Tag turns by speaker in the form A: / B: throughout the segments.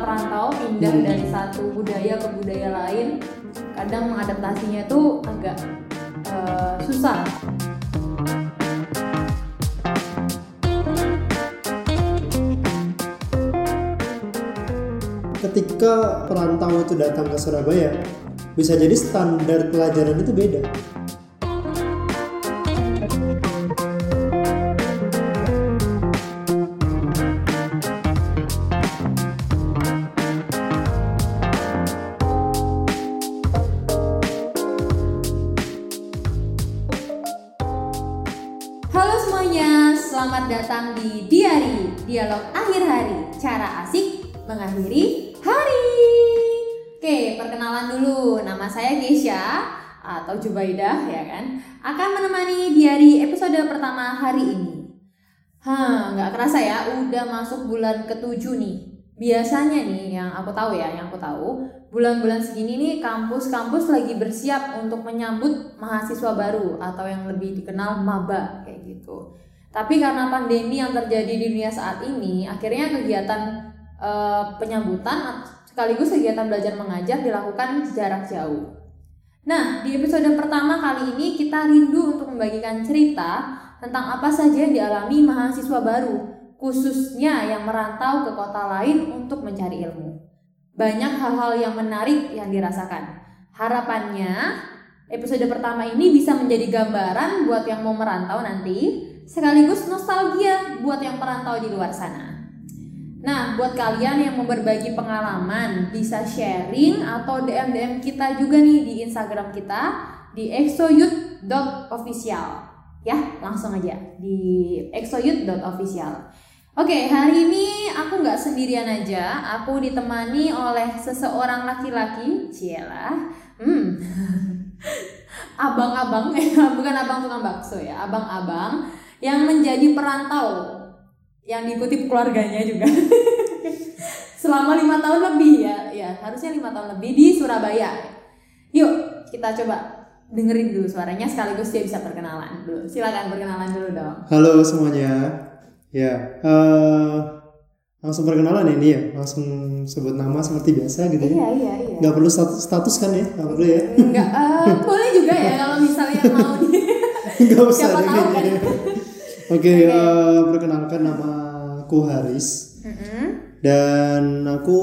A: perantau pindah
B: Hmm.
A: dari satu budaya ke budaya lain kadang mengadaptasinya itu agak eh, susah
B: ketika perantau itu datang ke Surabaya bisa jadi standar pelajaran itu beda
A: hari. Oke, perkenalan dulu. Nama saya Gesha atau Jubaidah ya kan? Akan menemani Diari episode pertama hari ini. Hah, nggak kerasa ya, udah masuk bulan ketujuh nih. Biasanya nih yang aku tahu ya, yang aku tahu bulan-bulan segini nih kampus-kampus lagi bersiap untuk menyambut mahasiswa baru atau yang lebih dikenal maba kayak gitu. Tapi karena pandemi yang terjadi di dunia saat ini, akhirnya kegiatan eh, penyambutan sekaligus kegiatan belajar mengajar dilakukan jarak jauh. Nah, di episode pertama kali ini kita rindu untuk membagikan cerita tentang apa saja yang dialami mahasiswa baru, khususnya yang merantau ke kota lain untuk mencari ilmu banyak hal-hal yang menarik yang dirasakan. Harapannya episode pertama ini bisa menjadi gambaran buat yang mau merantau nanti, sekaligus nostalgia buat yang perantau di luar sana. Nah, buat kalian yang mau berbagi pengalaman, bisa sharing atau DM-DM kita juga nih di Instagram kita di exoyouth.official. Ya, langsung aja di exoyouth.official. Oke, hari ini aku nggak sendirian aja. Aku ditemani oleh seseorang laki-laki, Ciela. Hmm. Abang-abang, bukan abang tukang bakso ya, abang-abang yang menjadi perantau yang diikuti keluarganya juga. Selama lima tahun lebih ya, ya harusnya lima tahun lebih di Surabaya. Yuk, kita coba dengerin dulu suaranya sekaligus dia bisa perkenalan dulu. Silakan perkenalan dulu dong.
B: halo semuanya ya eh, langsung perkenalan ini ya langsung sebut nama seperti biasa gitu ya
A: Iya, iya, iya.
B: nggak perlu status, status kan ya nggak perlu ya
A: Enggak, eh, boleh juga ya kalau misalnya mau di
B: nggak usah
A: Siapa tahu kan.
B: Oke eh, perkenalkan nama aku Haris
A: Mm-mm.
B: dan aku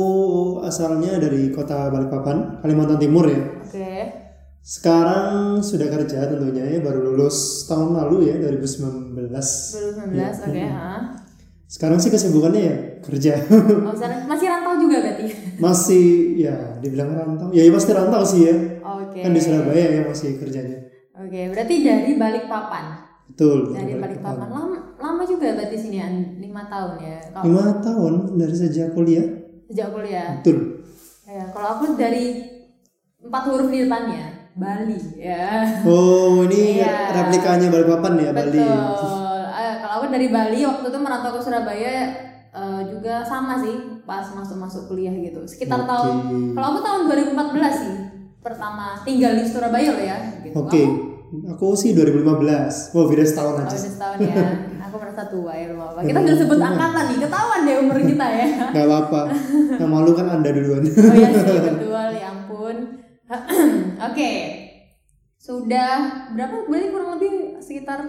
B: asalnya dari kota Balikpapan Kalimantan Timur ya
A: Oke.
B: sekarang sudah kerja tentunya ya baru lulus tahun lalu ya 2019
A: 2019, oke. ha.
B: sekarang sih kesibukannya ya kerja
A: Oh, sekarang masih rantau juga berarti.
B: masih ya dibilang rantau ya, ya pasti rantau sih ya
A: Oke.
B: kan di Surabaya ya masih kerjanya
A: Oke, berarti dari Balikpapan.
B: Betul
A: Dari Balikpapan lama, lama juga berarti sini lima tahun ya. Kalau
B: lima tahun dari sejak kuliah
A: sejak kuliah.
B: betul
A: Ya, kalau aku dari empat huruf di depannya Bali ya.
B: oh ini
A: Iya.
B: replikanya Balikpapan ya Bali
A: Betul. Eh, kalau aku dari Bali waktu itu merantau ke Surabaya eh, juga sama sih pas masuk-masuk kuliah gitu. Sekitar
B: Oke.
A: tahun kalau aku tahun 2014 sih pertama tinggal di Surabaya loh ya gitu.
B: oke aku sih 2015 wow beda setahun
A: Oh,
B: aja
A: udah setahun ya. Aku merasa tua ya belum apa. Kita udah sebut angkatan nih, ketahuan deh umur kita ya.
B: nggak apa-apa yang malu kan anda duluan
A: Oh iya sih betul, ya ampun. Oke. Sudah berapa berarti kurang lebih sekitar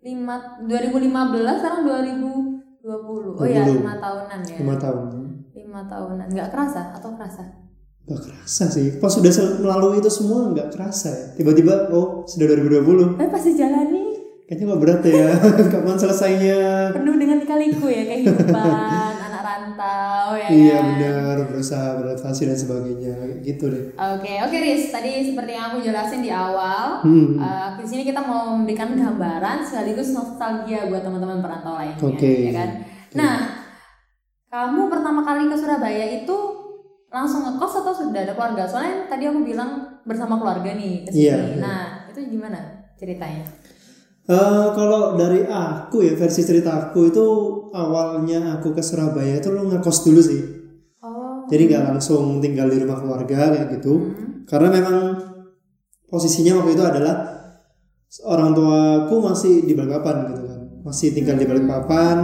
A: 5 2015 sekarang 2020. Oh ya,
B: 20.
A: 5 tahunan ya.
B: lima tahun
A: 5 tahunan. Enggak kerasa atau kerasa?
B: Gak kerasa sih pas sudah sel- melalui itu semua nggak kerasa ya tiba-tiba oh sudah 2020
A: Tapi pasti jalani
B: kayaknya kok berat ya kapan selesainya
A: penuh dengan kaliku ya kehidupan anak rantau ya
B: iya
A: kan?
B: benar berusaha beradaptasi dan sebagainya gitu deh
A: Oke, oke Riz. Tadi seperti yang aku jelasin di awal,
B: Hmm.
A: eh, di sini kita mau memberikan gambaran sekaligus nostalgia buat teman-teman perantau lainnya,
B: Oke.
A: ya kan? Nah, kamu pertama kali ke Surabaya itu langsung ngekos atau sudah ada keluarga? Soalnya tadi aku bilang bersama keluarga nih ke sini.
B: Iya, iya.
A: Nah, itu gimana ceritanya?
B: Eh, kalau dari aku ya versi cerita aku itu awalnya aku ke Surabaya itu lo ngekos dulu sih
A: Oh.
B: jadi nggak langsung tinggal di rumah keluarga kayak gitu
A: Hmm.
B: karena memang posisinya waktu itu adalah orang tuaku masih di Balikpapan gitu kan masih tinggal di Balikpapan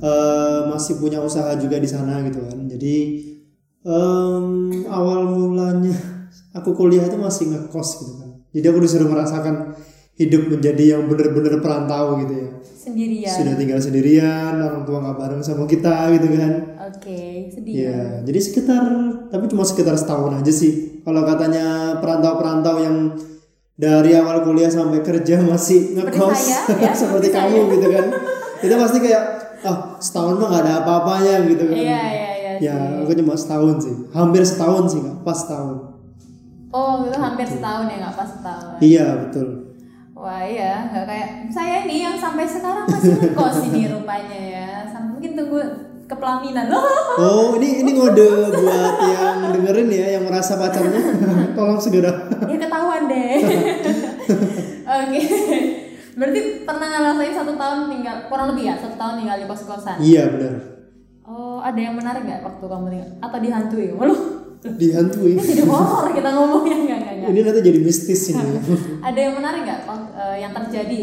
A: Ya.
B: eh, masih punya usaha juga di sana gitu kan jadi em, awal mulanya aku kuliah itu masih ngekos gitu kan. Jadi aku disuruh merasakan hidup menjadi yang bener-bener perantau gitu ya.
A: Sendirian.
B: sudah tinggal sendirian orang tua nggak bareng sama kita gitu kan.
A: Oke, sedih.
B: ya jadi sekitar tapi cuma sekitar setahun aja sih. Kalau katanya perantau-perantau yang dari awal kuliah sampai kerja masih ngekos
A: saya, ya,
B: seperti
A: seperti
B: kamu gitu kan. Itu pasti kayak ah setahun mah nggak ada apa-apanya gitu kan.
A: Iya, iya, iya.
B: ya
A: sih.
B: aku cuma setahun sih hampir setahun sih nggak pas setahun
A: Oh, itu hampir setahun ya, nggak pas setahun.
B: iya betul
A: Wah iya, nggak kayak saya nih yang sampai sekarang masih ngekos ini rupanya ya. Sampai mungkin tunggu kepelaminan loh.
B: oh ini ini ngode buat yang dengerin ya yang merasa pacarnya tolong segera
A: Ya ketahuan deh. Oke. Berarti pernah ngerasain satu tahun tinggal kurang lebih ya satu tahun tinggal di kos kosan.
B: iya benar
A: Oh ada yang menarik nggak waktu kamu tinggal atau dihantui? Waduh,
B: dihantui
A: jadi horor kita ngomongnya nggak nggak
B: ini nanti jadi mistis ini
A: Ada yang menarik nggak eh, yang terjadi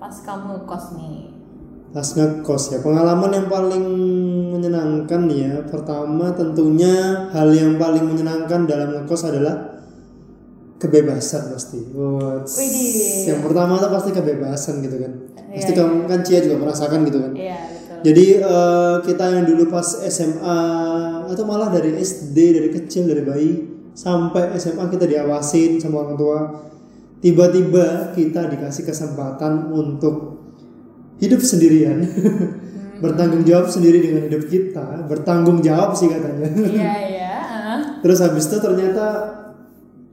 A: pas kamu kos nih?
B: Pas ngekos ya pengalaman yang paling menyenangkan ya pertama tentunya hal yang paling menyenangkan dalam ngekos adalah kebebasan pasti. Yang pertama tuh pasti kebebasan gitu kan.
A: Iya,
B: Pasti kamu kan Cia juga merasakan gitu kan.
A: Iya.
B: Jadi eh, kita yang dulu pas SMA atau malah dari SD dari kecil dari bayi sampai SMA kita diawasin sama orang tua. Tiba-tiba kita dikasih kesempatan untuk hidup sendirian. bertanggung jawab sendiri dengan hidup kita, bertanggung jawab sih katanya.
A: Iya iya.
B: Terus habis itu ternyata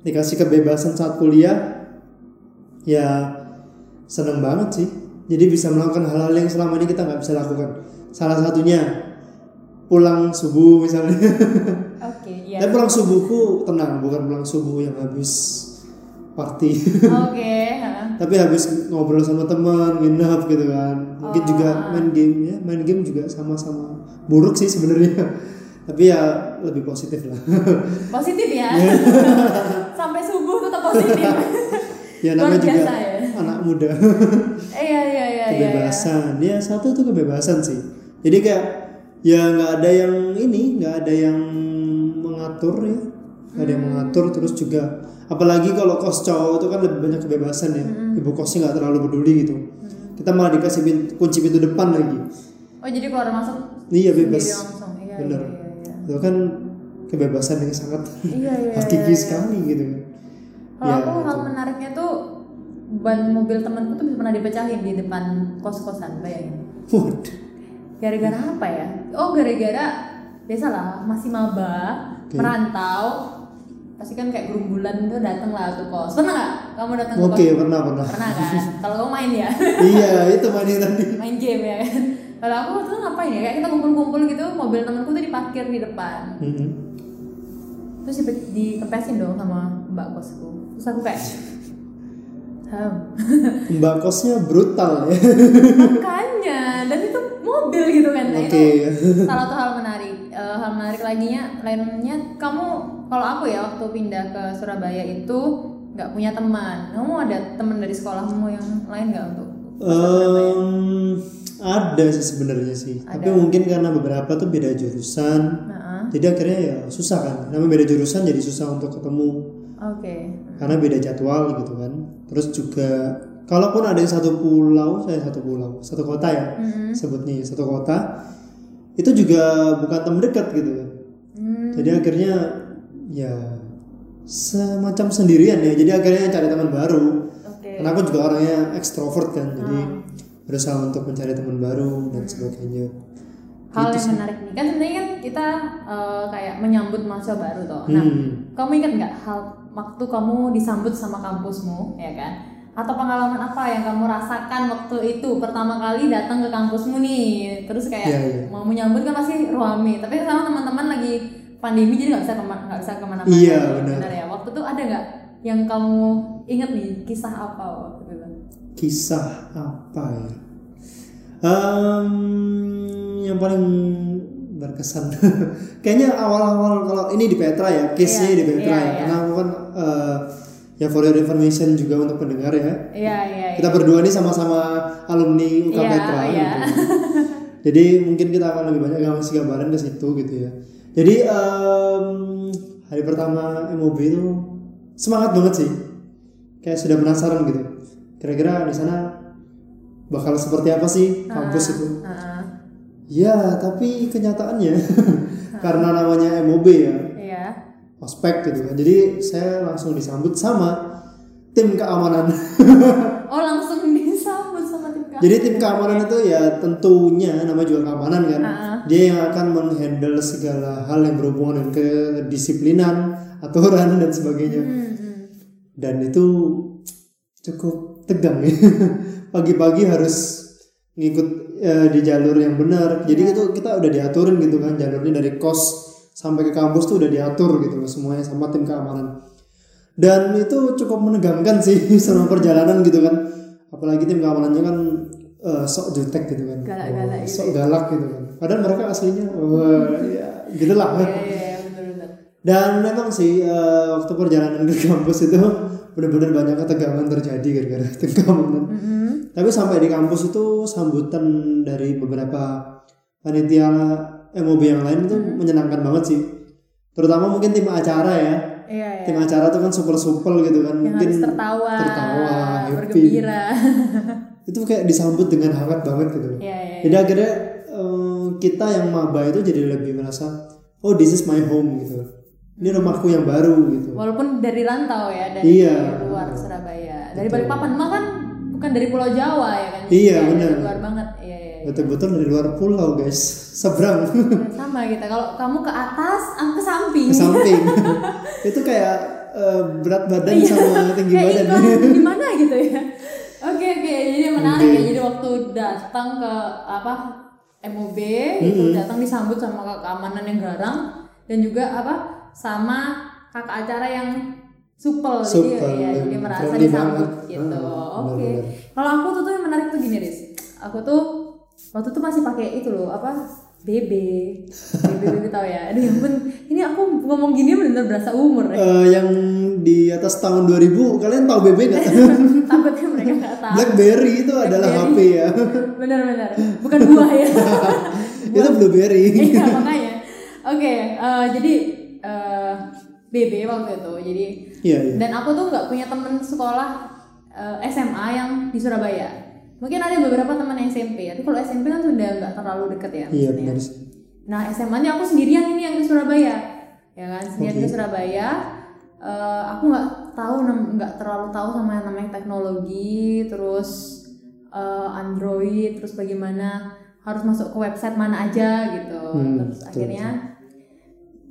B: dikasih kebebasan saat kuliah, ya seneng banget sih. Jadi bisa melakukan hal-hal yang selama ini kita nggak bisa lakukan. Salah satunya pulang subuh misalnya.
A: Oke iya.
B: Tapi pulang subuhku tenang, bukan pulang subuh yang habis party.
A: Oke. ah.
B: Tapi habis ngobrol sama teman, nginep gitu kan. Mungkin juga main game ya, main game juga sama-sama buruk sih sebenarnya. Tapi ya lebih positif lah.
A: Positif ya. Sampai subuh tetap positif.
B: ya namanya juga
A: biasa ya.
B: Anak muda.
A: Eh, Iya iya iya iya. iya.
B: kebebasan. Ya satu tuh kebebasan sih. Jadi kayak ya nggak ada yang ini, nggak ada yang mengatur ya. Nggak ada yang
A: Hmm.
B: mengatur terus juga apalagi kalau kos cowok itu kan lebih banyak kebebasan ya.
A: Hmm.
B: Ibu kosnya nggak terlalu peduli gitu. Kita malah dikasih pintu, kunci pintu depan lagi.
A: Oh jadi keluar masuk
B: Iya bebas.
A: langsung. Iya
B: Bener.
A: iya iya.
B: Itu kan kebebasan yang sangat
A: Iya iya.
B: hakiki sekali gitu.
A: Kalau
B: Ya,
A: aku hal
B: itu.
A: menariknya tuh ban mobil temanku tuh pernah dipecahin di depan kos-kosan, bayangin.
B: Waduh.
A: Gara-gara apa ya? Oh, gara-gara biasalah masih maba,
B: Oke.
A: merantau. Pasti kan kayak gerumbulan tuh dateng lah ke kos. Pernah nggak kamu datang ke
B: Oke,
A: kos?
B: pernah pernah.
A: Pernah kan? Kalau kamu main ya,
B: iya, itu mainin tadi.
A: main game ya kan. Kalau aku waktu itu ngapain ya? Kayak kita kumpul-kumpul gitu, mobil temanku tuh diparkir di depan.
B: Mhm.
A: Terus di- dikepesin dong sama mbak kosku. Terus aku kayak, Ham.
B: Mbak kosnya brutal ya.
A: makanya dan itu mobil gitu kan nah,
B: Oke.
A: itu salah satu hal menarik Eh, hal menarik lainnya lainnya kamu kalau aku ya waktu pindah ke Surabaya itu nggak punya teman kamu ada teman dari sekolahmu yang lain nggak untuk
B: Em, ada sih sebenarnya sih. Tapi mungkin karena beberapa tuh beda jurusan.
A: nah
B: Jadi akhirnya ya susah kan. Namanya beda jurusan jadi susah untuk ketemu
A: oke
B: karena beda jadwal gitu kan. Terus juga kalaupun ada yang satu pulau, saya satu pulau, satu kota ya.
A: Mm-mm.
B: Sebutnya satu kota. Itu juga bukan teman dekat gitu.
A: Hmm,
B: Jadi akhirnya ya semacam sendirian ya. Jadi akhirnya cari teman baru.
A: oke
B: Karena aku juga orangnya ekstrovert kan, jadi
A: Hmm.
B: berusaha untuk mencari teman baru dan sebagainya.
A: hal
B: Gitu
A: yang
B: sih.
A: menarik nih kan sebenarnya kan kita eh, kayak menyambut mahasiswa baru toh nah
B: Hmm.
A: kamu ingat nggak hal waktu kamu disambut sama kampusmu ya kan atau pengalaman apa yang kamu rasakan waktu itu pertama kali datang ke kampusmu nih terus kayak
B: Iya, iya.
A: mau menyambut kan pasti ruame tapi sama teman-teman lagi pandemi jadi nggak bisa kema- nggak bisa ke mana-mana
B: Iya,
A: ya,
B: benar.
A: ya waktu itu ada nggak yang kamu ingat nih kisah apa waktu itu
B: Kisah apa ya? Em, yang paling berkesan, kayaknya awal-awal kalau ini di Petra ya, case-nya
A: Iya,
B: di Petra
A: iya,
B: ya,
A: iya.
B: karena aku kan eh, ya for your information juga untuk pendengar ya.
A: iya iya
B: Kita berdua ini sama-sama alumni UK
A: Iya,
B: Petra.
A: iya.
B: gitu. Jadi mungkin kita akan lebih banyak ngasih gambaran ke situ gitu ya. Jadi em, hari pertama MOB itu semangat banget sih. Kayak sudah penasaran gitu. Kira-kira di sana bakal seperti apa sih kampus itu?
A: Heeh.
B: Ya, tapi kenyataannya karena namanya MOB ya,
A: Iya.
B: ospek gitu kan. Jadi saya langsung disambut sama tim keamanan.
A: Oh langsung disambut sama tim kamu.
B: Jadi tim keamanan itu ya tentunya nama juga keamanan kan.
A: Ah.
B: Dia yang akan menghandle segala hal yang berhubungan dengan kedisiplinan, aturan dan sebagainya.
A: Hmm, hmm.
B: Dan itu cukup tegang ya. Pagi-pagi harus ngikut eh, di jalur yang benar. Jadi
A: Iya.
B: itu kita udah diaturin gitu kan jalurnya dari kos sampai ke kampus tuh udah diatur gitu loh semuanya sama tim keamanan. Dan itu cukup menegangkan sih selama perjalanan gitu kan. Apalagi tim keamanannya kan eh, sok jutek gitu kan.
A: Galak-galak
B: Oh,
A: gitu
B: sok galak gitu kan. Padahal mereka aslinya wah ya gitu lah.
A: Iya iya iya, benar-benar.
B: Dan memang sih eh, waktu perjalanan ke kampus itu benar-benar banyak ketegangan terjadi gara-gara tim keamanan.
A: Mm-mm.
B: Tapi sampai di kampus itu sambutan dari beberapa panitia MOB yang lain itu menyenangkan banget sih. Terutama mungkin tim acara ya.
A: Iya iya.
B: Tim acara tuh kan super-super gitu kan.
A: Yang
B: mungkin
A: tertawa,
B: tertawa, happy.
A: bergembira.
B: Itu kayak disambut dengan hangat banget gitu loh.
A: Iya iya.
B: Jadi akhirnya eh, kita yang maba itu jadi lebih merasa oh this is my home gitu. Ini rumahku yang baru gitu.
A: Walaupun dari rantau ya, dari
B: Iya.
A: luar Surabaya. Dari Balikpapan mah kan bukan dari Pulau Jawa ya kan?
B: Iya,
A: Dari
B: benar.
A: luar banget. Iya iya. iya.
B: Betul-betul dari luar pulau guys. Seberang.
A: Sama kita. Kalau kamu ke atas, aku ke samping.
B: ke samping itu kayak eh, berat badan sama tinggi
A: Kayak
B: badan
A: iklan di mana gitu ya. Oke oke, jadi menarik ya. Jadi waktu datang ke apa MOB itu datang disambut sama keamanan yang garang dan juga apa sama kakak acara yang supel,
B: Supel,
A: jadi ya,
B: yang
A: jadi merasa disambut gitu.
B: Ah,
A: Oke.
B: benar-benar.
A: Kalau aku tuh tuh yang menarik tuh gini Riz. Aku tuh waktu tuh masih pakai itu loh apa BB, BB, BB tau ya. Aduh ya ampun, ini aku ngomong gini bener-bener berasa umur ya.
B: Eh, yang di atas tahun 2000 kalian tahu BB nggak
A: Takutnya mereka nggak tahu.
B: BlackBerry itu adalah HP ya
A: Benar-benar, bukan buah ya.
B: itu Blueberry
A: Iya makanya. Oke, eh, jadi eh, BB waktu itu. Jadi
B: iya iya
A: dan aku tuh nggak punya temen sekolah eh, SMA yang di Surabaya. Mungkin ada beberapa teman SMP. Tapi kalau SMP kan sudah nggak terlalu deket ya.
B: iya benar.
A: Nah SMA-nya aku sendirian ini yang di Surabaya, ya kan sendirian di Surabaya. Eh, aku nggak tahu nggak terlalu tahu sama yang namanya teknologi, terus eh, Android, terus bagaimana harus masuk ke website mana aja gitu.
B: Hmm,
A: terus
B: betul,
A: akhirnya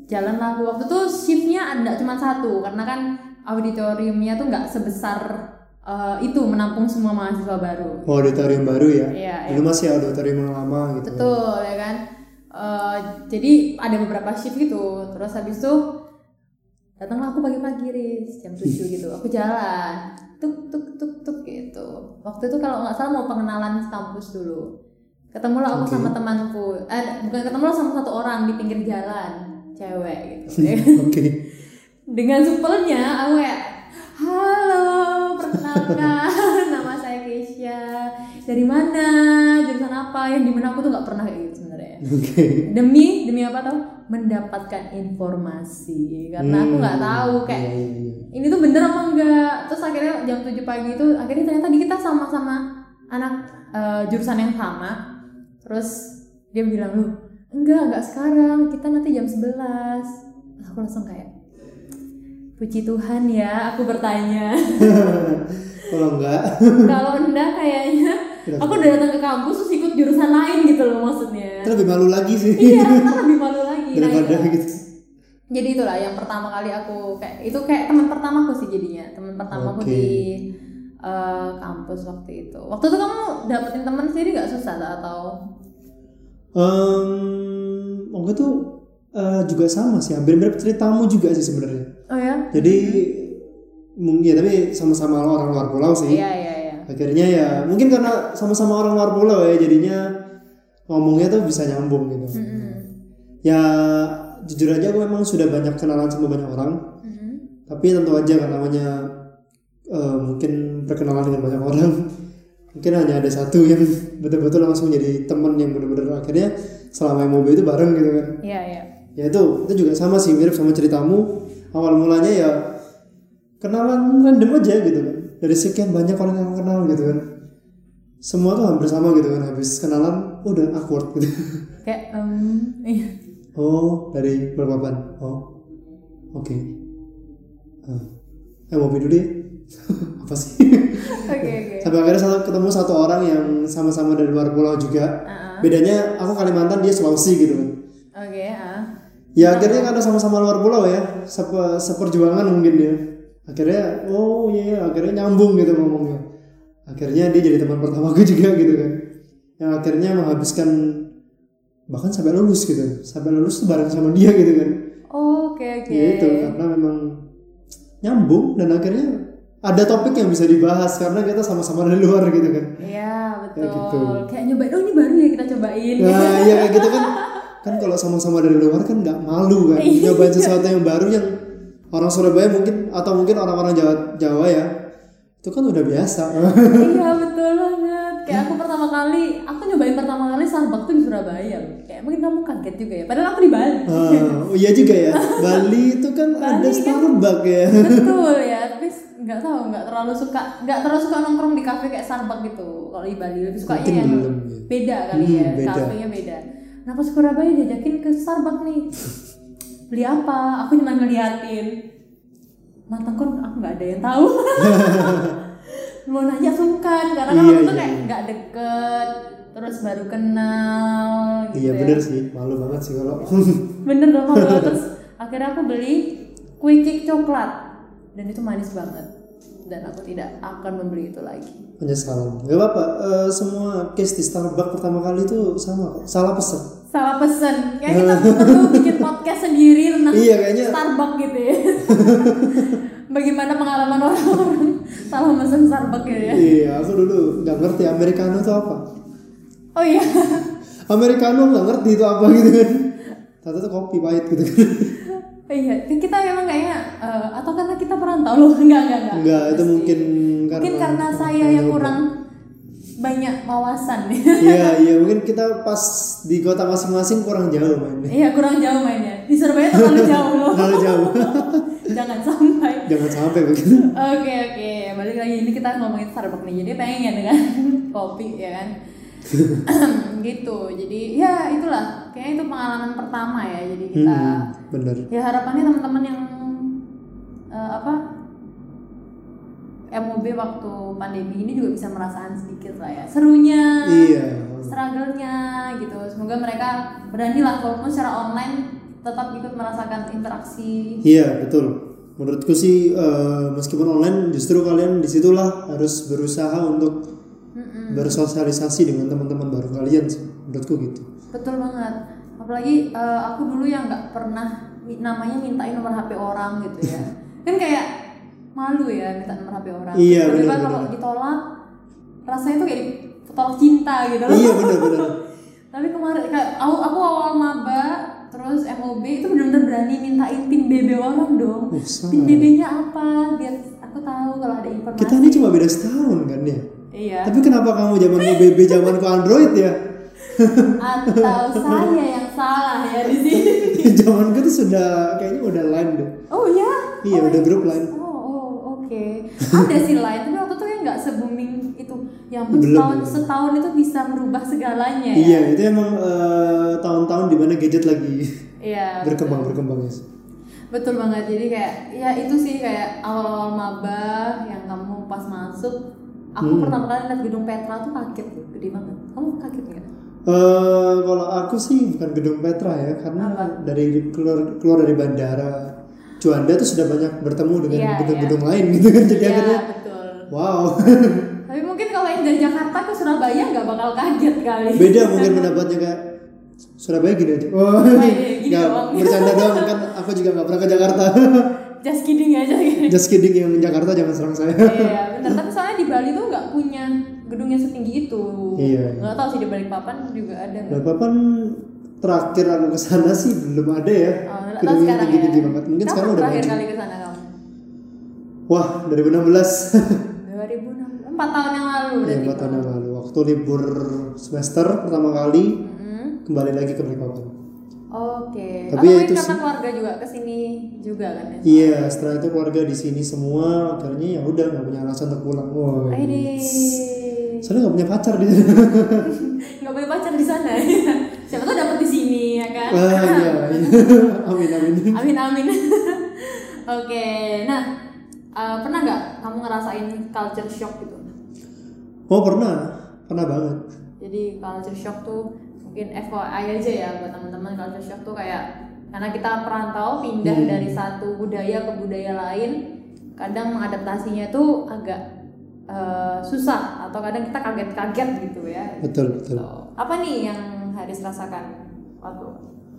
A: jalan lah aku. waktu itu shiftnya ada cuma satu karena kan auditoriumnya tuh nggak sebesar eh, itu menampung semua mahasiswa baru.
B: oh, auditorium baru ya
A: Iya,
B: dulu masih auditorium yang lama gitu
A: Betul ya kan. Eh, jadi ada beberapa shift gitu. Terus habis itu datanglah aku pagi-pagi Riz, jam 7 gitu. Aku jalan. Tuk tuk tuk tuk gitu. Waktu itu kalau nggak salah mau pengenalan kampus dulu. Ketemulah aku
B: Oke.
A: sama temanku. Eh bukan ketemulah sama satu orang di pinggir jalan, cewek gitu.
B: oke
A: Dengan supelnya aku kayak Halo, perkenalkan nama saya Keisha. Dari mana? Jurusan apa? Yang di mana aku tuh nggak pernah kayak gitu sebenarnya.
B: oke
A: Demi demi apa tau? Mendapatkan informasi. Karena aku nggak tahu kayak
B: Iya, iya, iya.
A: ini tuh bener apa enggak. Terus akhirnya jam 7 pagi itu akhirnya ternyata di kita sama-sama anak eh, jurusan yang sama. Terus dia bilang lu enggak enggak sekarang. Kita nanti jam 11 aku langsung kayak puji Tuhan ya aku bertanya.
B: Kalau enggak.
A: Kalau enggak kayaknya. Aku udah datang ke kampus terus ikut jurusan lain gitu loh maksudnya.
B: Itu lebih malu lagi sih.
A: Iya kan lebih malu lagi. Nah,
B: daripada
A: iya.
B: gitu.
A: Jadi itulah yang pertama kali aku kayak itu kayak teman pertamaku sih jadinya. Teman pertamaku
B: Oke.
A: di eh, kampus waktu itu. Waktu itu kamu dapetin teman sendiri gak susah atau
B: Ehm, waktu itu eh, juga sama sih. Hampir mirip ceritamu juga sih sebenarnya.
A: Oh ya?
B: Jadi mungkin ya tapi sama-sama orang luar pulau sih.
A: Iya iya iya.
B: Akhirnya ya mungkin karena sama-sama orang luar pulau ya jadinya ngomongnya tuh bisa nyambung gitu.
A: Mm-mm.
B: ya jujur aja aku memang sudah banyak kenalan sama banyak orang.
A: Mm-mm.
B: tapi tentu aja kan namanya eh, mungkin berkenalan dengan banyak orang mungkin hanya ada satu yang betul-betul langsung jadi teman yang benar-benar akhirnya selama MOB itu bareng gitu kan.
A: Iya, iya.
B: ya itu itu juga sama sih mirip sama ceritamu. Awal mulanya ya kenalan random aja gitu kan. Dari sekian banyak orang yang kenal gitu kan. Semua tuh hampir sama gitu kan habis kenalan udah awkward gitu.
A: Kayak em iya.
B: oh dari Balikpapan oh oke. Eh, eh mau dulu deh apa sih?
A: Oke, oke.
B: sampai akhirnya satu ketemu satu orang yang sama-sama dari luar pulau juga.
A: Ah,
B: bedanya aku Kalimantan dia Sulawesi gitu kan.
A: Oke, ah.
B: ya akhirnya karena sama-sama luar pulau ya. Sepe, seperjuangan mungkin dia. Akhirnya oh iya iya, akhirnya nyambung gitu ngomongnya. Akhirnya dia jadi teman pertamaku juga gitu kan. Yang akhirnya menghabiskan bahkan sampai lulus gitu. Sampai lulus tuh bareng sama dia gitu kan.
A: Oh, Oke, oke.
B: ya itu karena memang nyambung dan akhirnya ada topik yang bisa dibahas karena kita sama-sama dari luar gitu kan
A: Iya, betul.
B: Kayak gitu.
A: Kayak nyobain, oh ini baru ya kita cobain.
B: Nah, iya kayak gitu kan. Kan kalau sama-sama dari luar kan nggak malu kan.
A: Iya.
B: Nyobain sesuatu yang baru yang orang Surabaya mungkin atau mungkin orang-orang Jawa Jawa ya. Itu kan udah biasa.
A: iya, betul banget. Kayak aku pertama kali, aku nyobain pertama kali Starbucks tuh di Surabaya. Kayak mungkin kamu kaget juga ya. Padahal aku di Bali.
B: Oh iya juga ya. Bali itu kan ada
A: Bali kan-
B: Starbucks ya.
A: betul ya, tapi nggak tahu, nggak terlalu suka, nggak terlalu suka nongkrong di kafe kayak Starbucks gitu. Kalau di Bali lebih sukanya
B: Mungkin
A: yang
B: belum, ya.
A: beda kali
B: Hmm,
A: ya,
B: beda.
A: kafenya beda. Nah pas Surabaya diajakin ke Starbucks nih, beli apa? Aku cuma ngeliatin. Matangku aku nggak ada yang tahu. Mau nanya sungkan karena kan
B: Iya,
A: waktu itu
B: iya,
A: kayak
B: iya.
A: nggak deket, terus baru kenal gitu
B: Iya
A: ya.
B: bener sih, malu banget sih kalau.
A: bener dong kalau terus akhirnya aku beli kue cake coklat dan itu manis banget dan aku tidak akan membeli itu lagi
B: Penyesalan. Gak apa-apa. eh, semua case di Starbucks pertama kali itu sama kok. Salah pesen.
A: Salah pesen. Kayak kita perlu bikin podcast sendiri tentang
B: Iya, kayaknya-
A: Starbucks gitu ya. Bagaimana pengalaman orang-orang salah pesen Starbucks gitu ya?
B: Iya, aku dulu nggak ngerti americano itu apa.
A: oh iya.
B: Americano nggak ngerti itu apa gitu kan. Ternyata itu kopi pahit gitu kan.
A: Oh iya kita memang kayaknya eh, atau karena kita perantau loh? Enggak enggak enggak
B: Enggak, itu mungkin
A: mungkin karena saya yang kurang banyak wawasan
B: Iya, iya mungkin kita pas di kota masing-masing kurang jauh mainnya.
A: Iya kurang jauh mainnya di Surabaya terlalu jauh loh.
B: Terlalu jauh.
A: Jangan sampai.
B: Jangan sampai begitu.
A: Oke oke balik lagi ini kita ngomongin Starbucks nih jadi pengen dengan kopi ya kan. gitu jadi ya itulah kayaknya itu pengalaman pertama ya jadi kita
B: Hmm, bener.
A: ya harapannya teman-teman yang eh, apa MOB waktu pandemi ini juga bisa merasakan sedikit lah ya serunya
B: Iya.
A: struggle-nya gitu. Semoga mereka berani lah walaupun secara online tetap ikut merasakan interaksi.
B: Iya, betul. Menurutku sih eh, meskipun online justru kalian di situlah harus berusaha untuk bersosialisasi dengan teman-teman baru kalian sih. Menurutku gitu.
A: Betul banget. Apalagi eh, aku dulu yang nggak pernah namanya mintain nomor HP orang gitu ya. kan kayak malu ya minta nomor HP orang.
B: Iya, benar,
A: kalau
B: benar.
A: ditolak rasanya tuh kayak ditolak cinta gitu loh.
B: Iya, benar-benar.
A: Tapi kemarin aku, aku awal maba terus MOB itu benar-benar berani mintain pin BB orang dong.
B: Oh,
A: Pin. BB-nya apa? Biar aku tahu kalau ada informasi.
B: Kita ini cuma beda setahun kan ya.
A: Iya.
B: Tapi kenapa kamu zaman BB zamanku Android ya?
A: Atau saya yang salah ya di sini.
B: zamanku tuh sudah kayaknya udah line deh.
A: Oh ya?
B: Iya,
A: oh,
B: udah grup line.
A: Oh, oke. Ada sih lain, tapi waktu itu kan nggak se booming itu. Yang
B: Belum,
A: setahun, setahun itu bisa merubah segalanya ya.
B: Iya, itu emang eh, tahun-tahun di mana gadget lagi
A: Iya.
B: berkembang berkembang ya.
A: Betul banget. Jadi kayak ya itu sih kayak awal-awal maba yang kamu pas masuk. Aku
B: Hmm.
A: pertama kali lihat gedung Petra tuh kaget tuh, gede banget. Kamu kaget nggak?
B: Eh, kalau aku sih bukan gedung Petra ya, karena dari keluar keluar dari bandara Juanda tuh sudah banyak bertemu dengan
A: Iya,
B: gedung-gedung lain gitu kan. Jadi
A: Iya
B: akhirnya
A: betul.
B: wow.
A: Tapi mungkin kalau yang dari Jakarta ke Surabaya nggak bakal kaget kali.
B: Beda mungkin pendapatnya kayak Surabaya gini aja. Oh,
A: iya, gini
B: nggak bercanda doang kan aku juga nggak pernah ke Jakarta.
A: Just kidding aja gitu.
B: Just kidding yang Jakarta jangan serang saya.
A: Iya, benar. Tapi soalnya di Bali tuh nggak punya gedung yang setinggi itu.
B: Iya.
A: Nggak tahu sih di Balikpapan juga ada nggak?
B: Balikpapan terakhir aku ke sana sih belum ada ya.
A: Oh,
B: yang
A: sekarang
B: tinggi-tinggi
A: ya.
B: banget. Mungkin
A: Kapan
B: sekarang udah
A: terakhir kali ke sana kamu?
B: Wah, 2016.
A: 2006. empat tahun yang lalu
B: ya
A: berarti.
B: empat tahun yang lalu waktu libur semester pertama kali
A: Mm-mm.
B: kembali lagi ke Balikpapan
A: Oke.
B: Tapi
A: oh,
B: ya itu
A: karena
B: sih.
A: keluarga juga ke sini juga kan ya?
B: iya setelah itu keluarga di sini semua akhirnya ya udah nggak punya alasan untuk pulang wah
A: Aidi.
B: soalnya nggak punya pacar di sana
A: Nggak punya pacar di sana. Di sini ya kan?
B: ah iya, iya. amin amin
A: Amin amin. Oke, nah eh, pernah nggak kamu ngerasain culture shock gitu?
B: oh pernah pernah banget
A: Jadi culture shock tuh mungkin FYI aja ya buat teman-teman culture shock tuh kayak karena kita perantau pindah
B: Hmm.
A: dari satu budaya ke budaya lain, kadang mengadaptasinya tuh agak eh, susah atau kadang kita kaget-kaget gitu ya.
B: betul betul
A: So, apa nih yang Haris rasakan waktu?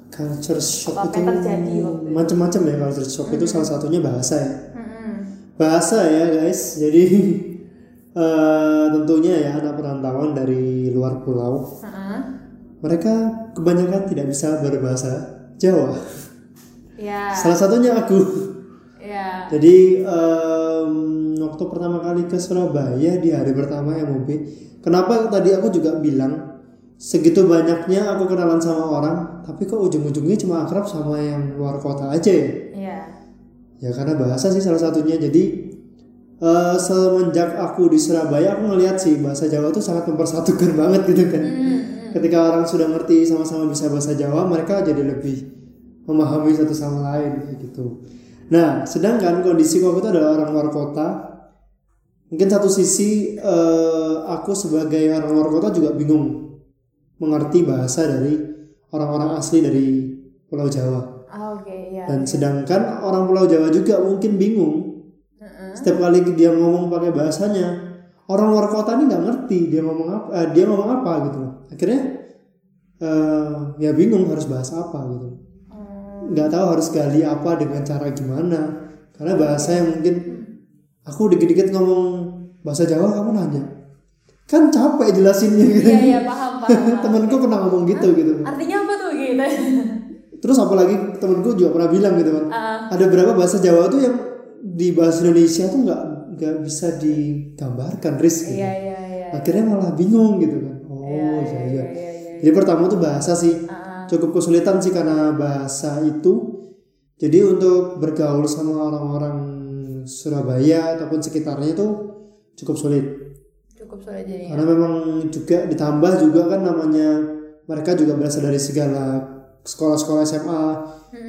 B: culture shock
A: Apa
B: itu
A: terjadi
B: macam-macam ya culture shock itu salah satunya bahasa ya
A: Mm-mm.
B: bahasa ya guys jadi eh, tentunya ya anak perantauan dari luar pulau
A: Heeh.
B: mereka kebanyakan tidak bisa berbahasa Jawa
A: Ya,
B: salah satunya aku
A: ya.
B: jadi em, waktu pertama kali ke Surabaya di hari pertama MOB kenapa tadi aku juga bilang segitu banyaknya aku kenalan sama orang tapi kok ujung-ujungnya cuma akrab sama yang luar kota aja ya
A: Iya.
B: Ya karena bahasa sih salah satunya. Jadi eh, semenjak aku di Surabaya aku ngeliat sih bahasa Jawa tuh sangat mempersatukan banget gitu kan.
A: Hmm,
B: Ketika orang sudah ngerti sama-sama bisa bahasa Jawa, mereka jadi lebih memahami satu sama lain gitu. Nah, sedangkan kondisi aku itu adalah orang luar kota. Mungkin satu sisi eh, aku sebagai orang luar kota juga bingung mengerti bahasa dari orang-orang asli dari Pulau Jawa.
A: Ah, Oke, ya.
B: Dan sedangkan orang Pulau Jawa juga mungkin bingung.
A: Heeh.
B: setiap kali dia ngomong pakai bahasanya orang luar kota ini nggak ngerti dia ngomong apa eh, dia ngomong apa gitu akhirnya eh, ya bingung harus bahasa apa gitu
A: Hmm,
B: nggak tahu harus gali apa dengan cara gimana. Karena bahasa yang mungkin aku dikit-dikit ngomong bahasa Jawa kamu nanya kan capek jelasinnya. Gitu
A: Iya, iya, paham, paham.
B: temenku pernah ngomong gitu gitu.
A: Artinya apa tuh gitu?
B: terus apalagi temenku juga pernah bilang gitu kan
A: Ah,
B: ada berapa bahasa Jawa tuh yang di bahasa Indonesia tuh nggak nggak bisa digambarkan Riz gitu.
A: iya, iya, iya.
B: akhirnya malah bingung gitu kan. Oh iya iya,
A: iya, iya, iya.
B: jadi pertama tuh bahasa sih.
A: Ah,
B: cukup kesulitan sih karena bahasa itu. Jadi untuk bergaul sama orang-orang Surabaya ataupun sekitarnya itu cukup sulit
A: cukup sulit
B: karena memang juga ditambah juga kan namanya mereka juga berasal dari segala sekolah-sekolah SMA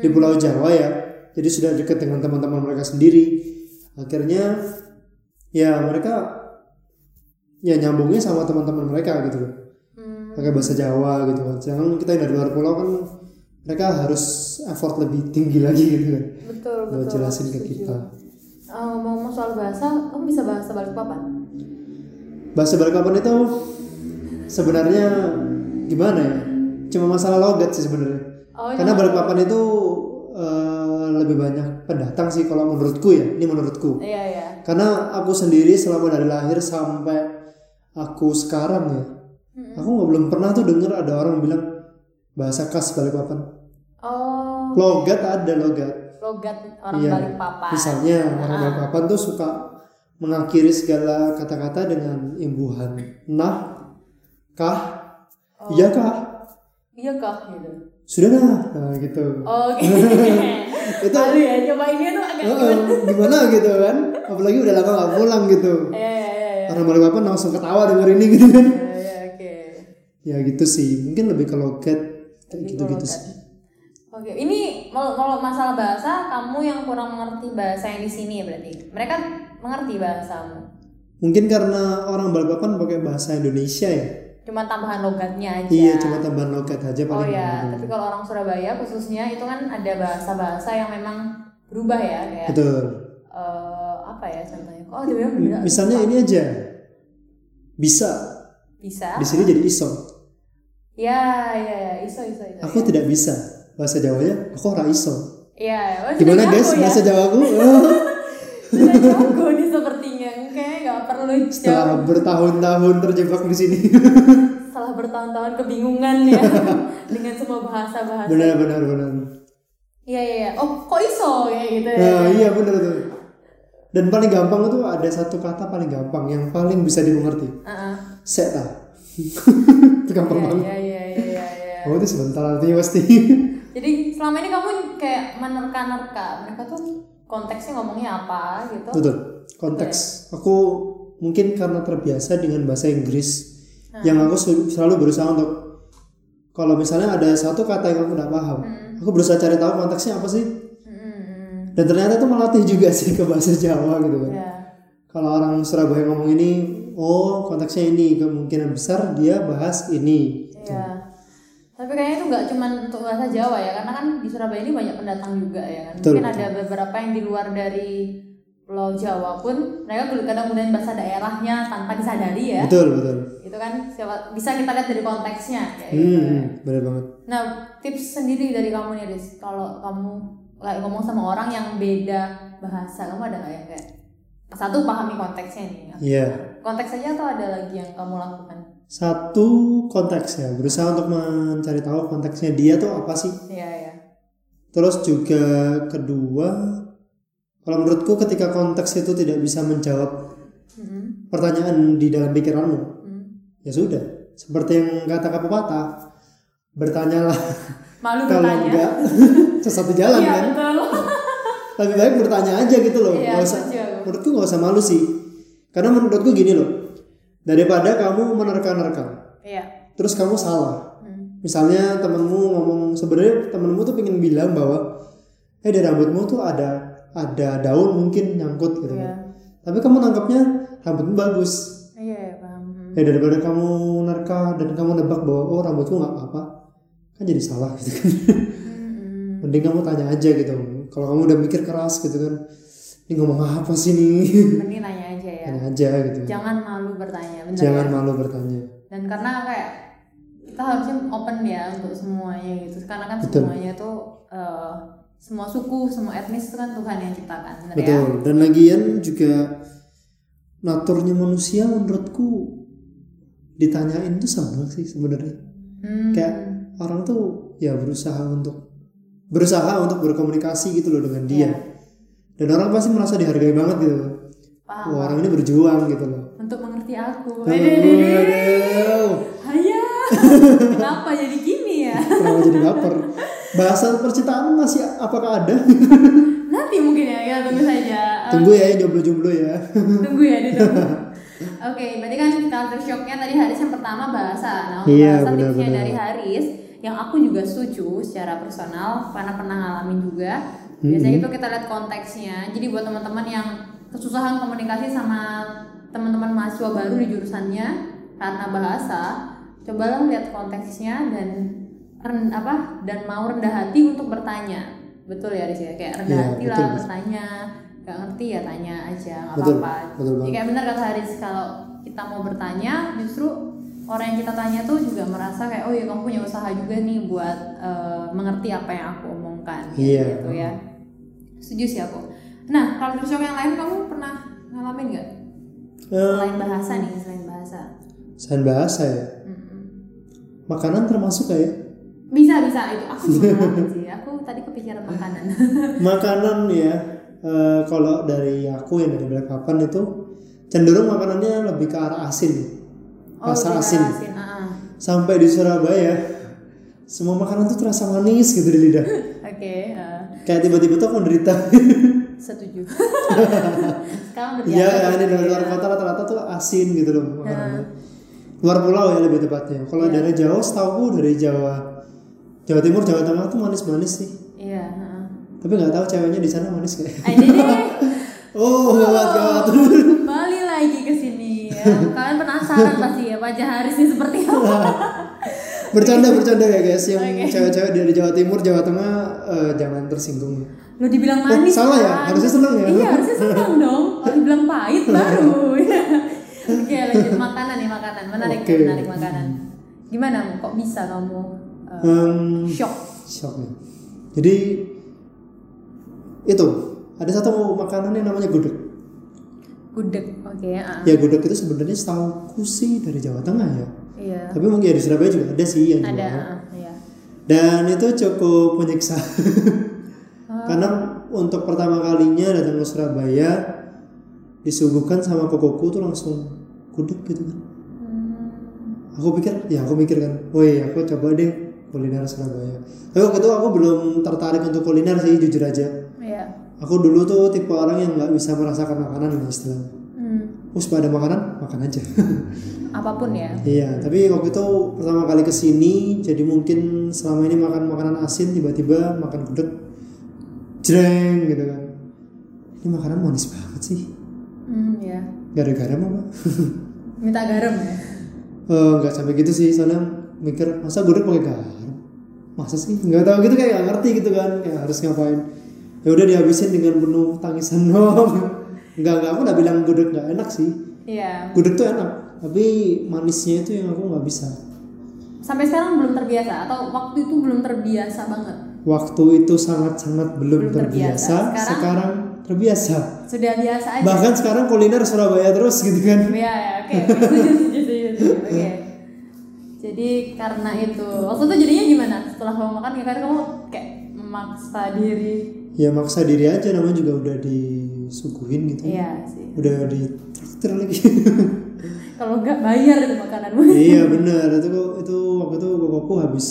B: di Pulau Jawa ya. Jadi sudah dekat dengan teman-teman mereka sendiri. Akhirnya ya mereka ya nyambungnya sama teman-teman mereka gitu loh.
A: Hmm,
B: pakai bahasa Jawa gitu kan. Sedangkan kita yang dari luar pulau kan mereka harus effort lebih tinggi lagi gitu kan.
A: Betul,
B: buat
A: betul.
B: jelasin ke
A: setuju.
B: kita.
A: Eh, ngomong soal bahasa, kamu bisa bahasa Balikpapan?
B: Bahasa Balikpapan itu? Sebenarnya gimana ya? Cuma masalah logat sih sebenarnya.
A: Oh,
B: karena Balikpapan itu eh, lebih banyak pendatang sih kalau menurutku ya. Ini menurutku.
A: Iya, iya.
B: karena aku sendiri selama dari lahir sampai aku sekarang ya aku nggak belum pernah tuh denger ada orang bilang bahasa khas Balikpapan.
A: Oh,
B: logat ada logat.
A: Logat orang
B: Iya.
A: Balikpapan.
B: misalnya orang Balikpapan tuh suka mengakhiri segala kata-kata dengan imbuhan nah kah
A: Oh.
B: iya kah
A: Iya kah gitu.
B: sudah nah, nah gitu
A: Oke.
B: itu
A: Malu ya, coba ini tuh agak
B: eh, gimana gitu kan apalagi udah lama gak pulang gitu
A: Iya, iya, iya, iya.
B: orang Balikpapan langsung ketawa denger ini gitu kan
A: Iya, iya, oke.
B: ya gitu sih mungkin lebih ke logat kayak
A: Lebih
B: gitu-gitu
A: ke
B: sih
A: Oke, ini kalau kalau masalah bahasa, kamu yang kurang mengerti bahasa yang di sini ya berarti. Mereka mengerti bahasamu.
B: mungkin karena orang Balikpapan pakai bahasa Indonesia ya
A: Cuma tambahan logatnya aja.
B: iya cuma tambahan logat aja
A: Oh
B: paling
A: ya, tapi kalau orang Surabaya khususnya itu kan ada bahasa-bahasa yang memang berubah ya kayak
B: betul
A: eh, apa ya contohnya? Oh, tiba-tiba bener
B: misalnya ini aja bisa
A: bisa.
B: di sini jadi iso
A: Ya, ya, ya, iso, iso, iso.
B: aku tidak bisa bahasa Jawanya aku ora iso
A: Iya, oh,
B: gimana guys
A: ya?
B: bahasa Jawaku
A: Sudah jago nih sepertinya. Kayak nggak perlu jauh.
B: setelah bertahun-tahun terjebak di sini
A: Setelah bertahun-tahun kebingungan ya dengan semua bahasa-bahasa.
B: benar benar benar
A: Iya, iya, iya. Oh, kok iso ya gitu ya?
B: nah iya benar tuh dan paling gampang itu ada satu kata paling gampang yang paling bisa dimengerti
A: Heeh.
B: seta itu gampang
A: Iya,
B: banget
A: iya, iya, iya, iya, iya.
B: oh itu sebentar artinya pasti
A: Jadi selama ini kamu kayak menerka-nerka mereka tuh konteksnya ngomongnya apa gitu.
B: betul konteks aku mungkin karena terbiasa dengan bahasa Inggris
A: Hmm.
B: yang aku selalu berusaha untuk kalau misalnya ada satu kata yang aku tidak paham aku berusaha cari tahu konteksnya apa sih
A: Hmm,
B: dan ternyata itu melatih juga sih ke bahasa Jawa gitu kan
A: ya.
B: kalau orang Surabaya ngomong ini oh konteksnya ini kemungkinan besar dia bahas ini
A: Iya. Tapi kayaknya itu nggak cuma untuk bahasa Jawa ya, karena kan di Surabaya ini banyak pendatang juga ya kan.
B: Betul,
A: Mungkin ada beberapa yang di luar dari Pulau Jawa pun mereka kadang kemudian bahasa daerahnya tanpa disadari ya.
B: betul betul
A: Itu kan siapa, bisa kita lihat dari konteksnya kayak
B: hmm,
A: gitu.
B: hmm, benar banget
A: Nah, tips sendiri dari kamu nih, Riz. Kalau kamu kayak ngomong sama orang yang beda bahasa, kamu ada nggak ya kayak satu pahami konteksnya nih.
B: iya
A: Konteks aja atau ada lagi yang kamu lakukan?
B: Satu konteks ya berusaha untuk mencari tahu konteksnya dia tuh apa sih
A: Iya, iya.
B: terus juga kedua kalau menurutku ketika konteks itu tidak bisa menjawab
A: Mm-mm.
B: pertanyaan di dalam pikiranmu
A: Hmm.
B: ya sudah seperti yang kata pepatah bertanyalah
A: Malu
B: kalau
A: bertanya.
B: enggak sesat di jalan
A: Iya
B: kan
A: betul.
B: lebih baik bertanya aja gitu loh
A: Iya,
B: nggak usah menurutku nggak usah malu sih karena menurutku gini loh daripada kamu menerka-nerka
A: Iya.
B: terus kamu salah
A: Hmm.
B: misalnya temenmu ngomong sebenarnya temenmu tuh pengen bilang bahwa eh di rambutmu tuh ada ada daun mungkin nyangkut gitu
A: Iya.
B: kan tapi kamu nangkapnya rambutmu bagus
A: Iya, iya, paham. Hmm.
B: ya daripada kamu nerka dan kamu nebak bahwa oh rambutku nggak apa kan jadi salah gitu kan
A: Hmm.
B: mending kamu tanya aja gitu kalau kamu udah mikir keras gitu kan ini ngomong apa sih nih
A: Mending nanya aja ya.
B: tanya aja gitu
A: Jangan malu bertanya, benar
B: jangan
A: ya?
B: malu bertanya
A: Dan karena kayak kita harusnya open ya untuk semuanya gitu. Karena kan
B: Betul.
A: semuanya tuh eh, semua suku, semua etnis itu kan Tuhan yang ciptakan, benar ya?
B: betul dan lagian juga naturnya manusia menurutku ditanyain tuh sama sih sebenarnya
A: Hmm.
B: kayak orang tuh ya berusaha untuk berusaha untuk berkomunikasi gitu loh dengan dia
A: Iya.
B: Dan orang pasti merasa dihargai banget gitu
A: Paham.
B: Wah, orang ini berjuang gitu loh
A: Untuk mengerti aku. Haya. Kenapa jadi gini ya?
B: kenapa jadi baper bahasa percintaan masih apakah ada
A: Nanti mungkin ya kita tunggu saja.
B: Tunggu ya jomblo-jomblo ya
A: tunggu ya ditunggu. Oke, berarti kan culture shocknya tadi Haris yang pertama bahasa. Nah, untuk
B: Iya,
A: bahasa tipsnya dari Haris, yang aku juga setuju secara personal karena pernah ngalamin juga. Biasanya
B: Mhm.
A: itu kita lihat konteksnya. Jadi buat teman-teman yang kesusahan komunikasi sama teman-teman mahasiswa baru di jurusannya karena bahasa, cobalah lihat konteksnya dan ren- apa dan mau rendah hati untuk bertanya. Betul ya Haris ya? Kayak rendah
B: Iya,
A: hati
B: betul,
A: lah
B: betul.
A: bertanya. Gak ngerti ya tanya aja, nggak apa-apa.
B: banget.
A: kayak benar kata Haris kalau kita mau bertanya justru orang yang kita tanya tuh juga merasa kayak oh ya kamu punya usaha juga nih buat eh, mengerti apa yang aku omongkan
B: Iya.
A: gitu ya setuju sih aku. Nah kalau shock yang lain kamu pernah ngalamin nggak? Selain bahasa nih selain bahasa.
B: selain bahasa ya? Makanan termasuk kayak
A: bisa bisa. Itu aku sih. Aku tadi kepikiran makanan.
B: Makanan ya. Eh, kalau dari aku yang dari Black itu cenderung makanannya lebih ke arah asin. Rasa
A: lebih ke
B: asin.
A: asin ah, ah.
B: sampai di Surabaya semua makanan tuh terasa manis gitu di lidah
A: oke ah.
B: kayak tiba-tiba tuh aku menderita
A: setuju sekarang
B: Iya, ini dari
A: ya.
B: luar kota rata-rata tuh asin gitu loh makanannya. Luar pulau ya lebih tepatnya. Kalau
A: Iya.
B: dari Jawa, setahu dari Jawa, Jawa Timur, Jawa Tengah tuh manis-manis sih.
A: iya ah.
B: Tapi nggak tahu ceweknya di sana manis kayak.
A: Deh
B: Oh, gawat gawat.
A: kembali lagi ke sini ya. Kalian penasaran pasti ya wajah Haris ini seperti apa?
B: Bercanda bercanda ya guys. Yang
A: Oke.
B: cewek-cewek dari Jawa Timur, Jawa Tengah eh, jangan tersinggung.
A: Lo dibilang manis
B: salah ya? Harusnya seneng ya?
A: Iya harusnya seneng dong. Kalau dibilang pahit baru. Oke lanjut makanan nih makanan. Menarik
B: Oke.
A: menarik makanan. Gimana kok bisa kamu uh,
B: Hmm,
A: shock?
B: shock nih. Jadi itu ada satu makanan yang namanya gudeg.
A: Gudeg. Oke ah.
B: Ya gudeg itu sebenarnya setahu sih dari Jawa Tengah ya.
A: Iya.
B: Tapi mungkin ya di Surabaya juga ada sih yang
A: Ada.
B: jual.
A: ah, Iya.
B: Dan itu cukup menyiksa.
A: Ah.
B: Karena untuk pertama kalinya datang ke Surabaya, disuguhkan sama kokoku tuh langsung gudeg gitu kan
A: Hmm.
B: aku pikir ya aku mikir kan woi aku coba deh kuliner Surabaya tapi waktu itu aku belum tertarik untuk kuliner sih jujur aja
A: Iya.
B: aku dulu tuh tipe orang yang nggak bisa merasakan makanan ini istilahnya. Terus pada makanan makan aja.
A: Apa pun ya.
B: iya tapi waktu itu pertama kali ke sini jadi mungkin selama ini makan makanan asin tiba-tiba makan gudeg. Jreng gitu kan. Ini makanan manis banget sih.
A: Hmm, ya.
B: gara-gara apa?
A: Minta garam ya.
B: Eh, nggak sampai gitu sih soalnya mikir masa gudeg pakai garam? Masa sih? Nggak tahu gitu kayak nggak ngerti gitu kan kayak harus ngapain. Ya udah dihabisin dengan penuh tangisan doang nggak nggak aku udah bilang gudeg nggak enak sih
A: Iya.
B: gudeg tuh enak tapi manisnya itu yang aku nggak bisa
A: Sampai sekarang belum terbiasa atau waktu itu belum terbiasa banget.
B: waktu itu sangat sangat belum,
A: Belum terbiasa.
B: terbiasa,
A: Sekarang?
B: sekarang terbiasa
A: Sudah biasa aja.
B: bahkan sekarang kuliner Surabaya terus gitu kan
A: Iya, ya, oke. Jadi karena itu, waktu itu jadinya gimana? Setelah kamu makan, ya kan kamu kayak memaksa diri.
B: ya maksa diri aja namanya juga udah disuguhin gitu
A: Iya sih.
B: udah di traktir lagi
A: Kalau nggak bayar itu makananmu.
B: iya benar itu itu waktu itu kokoku habis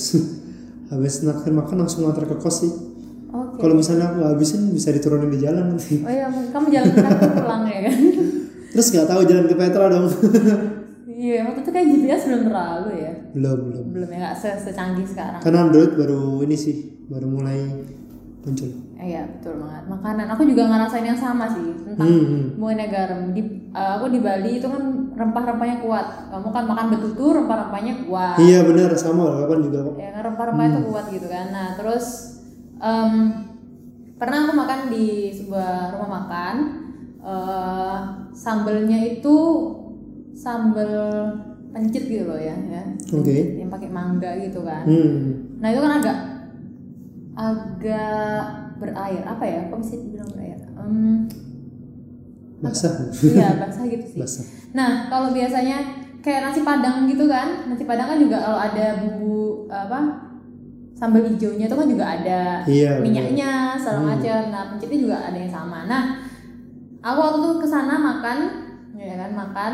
B: habis naktir makan langsung ngantar ke kos sih
A: Oke.
B: kalau misalnya aku habisin bisa diturunin di jalan nanti
A: Oh iya, kamu jalan kaki pulang ya kan?
B: terus nggak tahu jalan ke Petra dong
A: Iya, waktu itu kayak GPS belum terlalu ya.
B: belum belum
A: Belum ya, nggak se secanggih sekarang.
B: karena Android baru ini sih baru mulai muncul
A: Iya betul banget. Makanan aku juga ngerasain yang sama sih tentang
B: Hmm, hmm.
A: mengenai garam. Di eh, aku di Bali itu kan rempah-rempahnya kuat. Kamu kan makan betutu rempah-rempahnya kuat.
B: Iya benar sama kapan juga.
A: Ya kan rempah-rempahnya itu kuat gitu kan. Nah terus em, pernah aku makan di sebuah rumah makan. Eh sambelnya itu sambel pencit gitu loh ya ya.
B: Oke.
A: Pencit yang pakai mangga gitu kan.
B: Hmm.
A: Nah itu kan agak agak berair apa ya? Kok bisa dibilang berair? Em,
B: basah
A: iya basah gitu sih.
B: basah
A: Nah kalau biasanya kayak nasi padang gitu kan, nasi padang kan juga kalau ada bumbu apa sambal hijaunya itu kan juga ada
B: iya
A: minyaknya segala macam. Nah pencitnya juga ada yang sama. Nah aku waktu itu ke sana makan, ya kan makan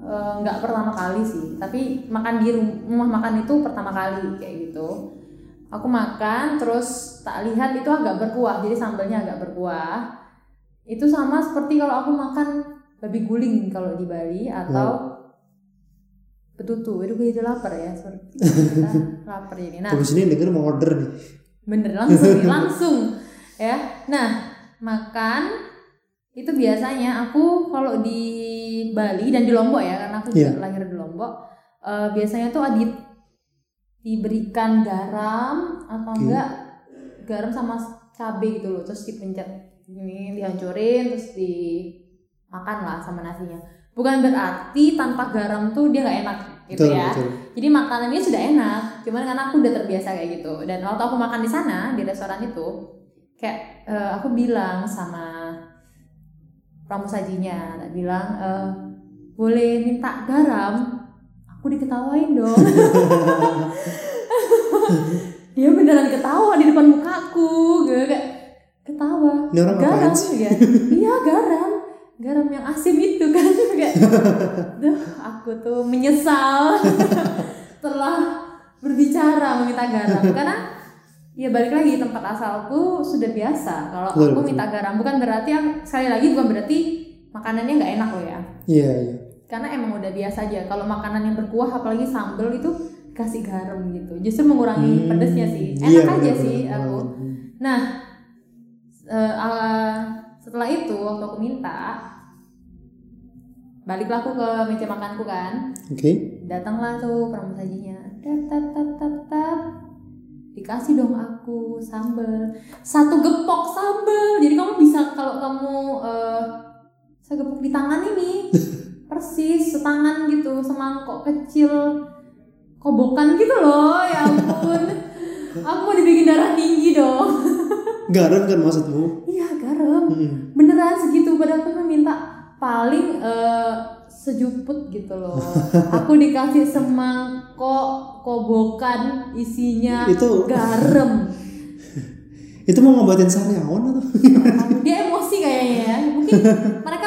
A: eh, nggak pertama kali sih, tapi makan di rumah makan itu pertama kali kayak gitu. Aku makan terus tak lihat itu agak berkuah, jadi sambalnya agak berkuah. Itu sama seperti kalau aku makan babi guling kalau di Bali atau betutu. Itu gue jadi lapar ya. Kita lapar ini. Nah,
B: habis ini denger mau order nih
A: bener langsung nih, langsung ya nah makan itu biasanya aku kalau di Bali dan di Lombok ya karena aku
B: Iya.
A: lahir di Lombok eh, biasanya tuh adit diberikan garam atau
B: Oke.
A: enggak garam sama cabai gitu loh terus dipencet ini dihancurin terus dimakan lah sama nasinya bukan berarti tanpa garam tuh dia nggak enak gitu
B: betul
A: ya
B: betul
A: jadi makanannya sudah enak, cuman karena aku udah terbiasa kayak gitu. Dan waktu aku makan di sana di restoran itu, kayak eh, aku bilang sama pramusajinya, tak bilang eh, boleh minta garam, aku diketawain dong. Dia beneran ketawa di depan mukaku, gue kayak ketawa.
B: Ini orang
A: garam ya? Iya garam, garam yang asin itu kan. Kayak, duh aku tuh menyesal. Setelah berbicara meminta garam. Karena ya balik lagi tempat asalku sudah biasa. Kalau aku minta garam bukan berarti sekali lagi bukan berarti makanannya nggak enak loh ya.
B: Iya iya
A: karena emang udah biasa aja kalau makanan yang berkuah apalagi sambel itu kasih garam gitu. Justru mengurangi
B: Hmm,
A: pedesnya sih. Enak
B: iya,
A: aja
B: benar,
A: sih aku. Nah eh, ah, setelah itu waktu aku minta baliklah aku ke meja makanku kan.
B: Oke.
A: Datanglah tuh pramusajinya tap tap tap tap tap. Dikasih dong aku sambel. Satu gepok sambel. Jadi kamu bisa kalau kamu eh segepok di tangan ini persis setangan gitu semangkok kecil kobokan gitu loh ya ampun. Aku mau dibikin darah tinggi dong.
B: Garam kan maksudmu?
A: Iya garam.
B: Hmm.
A: beneran segitu padahal aku minta paling eh, sejuput gitu loh. Aku dikasih semangkok kobokan isinya
B: Itu-
A: garam.
B: Itu mau ngobatin sariawan atau?
A: Dia emosi kayaknya ya. Mungkin mereka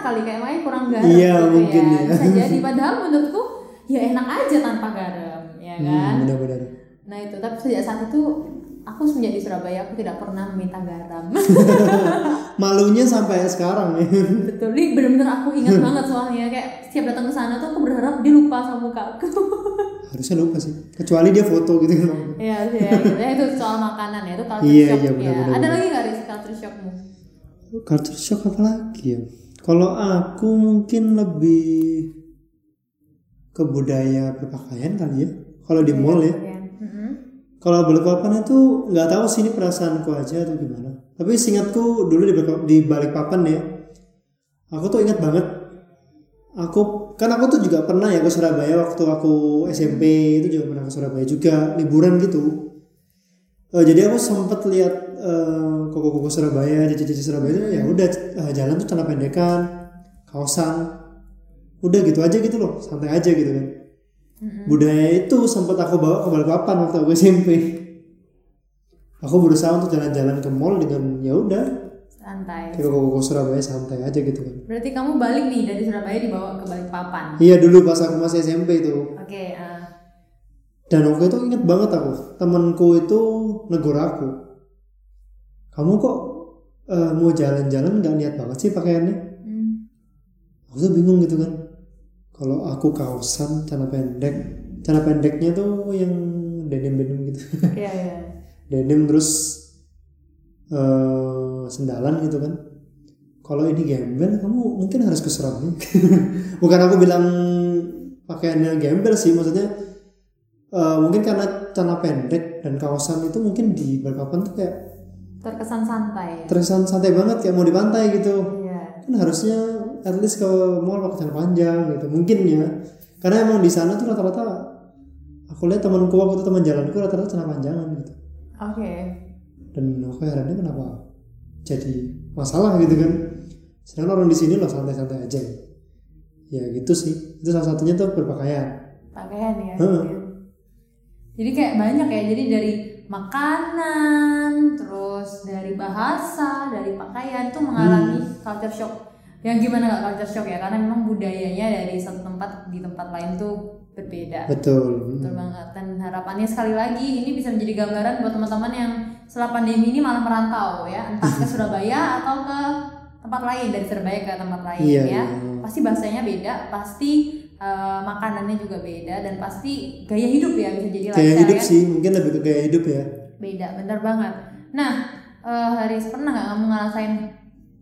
A: kali kayak makanya kurang garam
B: Iya,
A: gitu
B: mungkin
A: ya.
B: ya.
A: Bisa jadi padahal menurutku ya enak aja tanpa garam, ya kan?
B: Hmm, benar-benar.
A: Nah itu, tapi sejak saat itu aku semenjak di Surabaya aku tidak pernah meminta garam.
B: Malunya sampai sekarang ya.
A: Betul, ini bener-bener aku ingat banget soalnya kayak setiap datang ke sana tuh aku berharap dia lupa sama muka aku.
B: Harusnya lupa sih. Kecuali dia foto gitu kan.
A: Iya, ya, gitu. ya, itu soal makanan ya, itu culture
B: Iya,
A: shock
B: iya,
A: ya.
B: benar-benar.
A: Ada lagi nggak Riz culture shockmu?
B: Culture shock apa lagi ya? Kalau aku mungkin lebih ke budaya berpakaian kali ya. Kalau di mall ya.
A: Mm-mm.
B: Kalau balik papan itu nggak tahu sih ini perasaanku aja atau gimana. Tapi seingatku dulu di di balik papan ya, aku tuh ingat banget. Aku kan aku tuh juga pernah ya ke Surabaya waktu aku SMP itu juga pernah ke Surabaya juga liburan gitu. Eh, jadi aku sempat lihat eh, koko-koko Surabaya, cici-cici Surabaya itu ya udah eh, jalan tuh celana pendekan, kaosan, udah gitu aja gitu loh, santai aja gitu kan. Budaya itu sempat aku bawa ke Balikpapan waktu aku SMP aku berusaha untuk jalan-jalan ke mall dengan ya udah.
A: Santai.
B: ke koko Surabaya santai aja gitu kan.
A: Berarti kamu balik nih dari Surabaya dibawa ke Balikpapan.
B: iya dulu pas aku masih SMP itu.
A: Oke, eh,
B: dan waktu itu inget banget aku temanku itu negur aku kamu kok eh, mau jalan-jalan nggak niat banget sih pakaiannya?
A: Hmm,
B: aku tuh bingung gitu kan. Kalau aku kaosan celana pendek celana pendeknya tuh yang denim denim gitu.
A: Iya iya.
B: denim terus eh sendalan gitu kan. Kalau ini gembel kamu mungkin harus ke bukan aku bilang pakaiannya gembel sih maksudnya eh, mungkin karena celana pendek dan kawasan itu mungkin di Balikpapan tuh kayak
A: Terkesan santai ya.
B: terkesan santai banget kayak mau di pantai gitu
A: Iya.
B: kan harusnya at least ke mall pakai celana panjang gitu mungkin ya karena emang di sana tuh rata-rata aku lihat temanku waktu itu teman jalanku rata-rata celana panjangan gitu
A: Oke.
B: dan aku herannya kenapa jadi masalah gitu kan sedangkan orang di sini loh santai-santai aja ya gitu sih itu salah satunya tuh berpakaian
A: Pakaian ya. Gitu. Jadi kayak banyak ya. Jadi dari makanan, terus dari bahasa, dari pakaian tuh mengalami
B: Hmm.
A: culture shock. Yang gimana gak culture shock ya? Karena memang budayanya dari satu tempat di tempat lain tuh berbeda.
B: betul
A: Betul banget. Dan harapannya sekali lagi ini bisa menjadi gambaran buat teman-teman yang setelah pandemi ini malah merantau ya, entah ke Surabaya atau ke tempat lain dari Surabaya ke tempat lain
B: Iya,
A: ya.
B: iya.
A: Pasti bahasanya beda, pasti eh, makanannya juga beda dan pasti gaya hidup ya bisa jadi
B: gaya hidup
A: kan?
B: sih mungkin lebih ke gaya hidup ya
A: Beda, bener banget. Nah, eh, Haris pernah nggak kamu ngerasain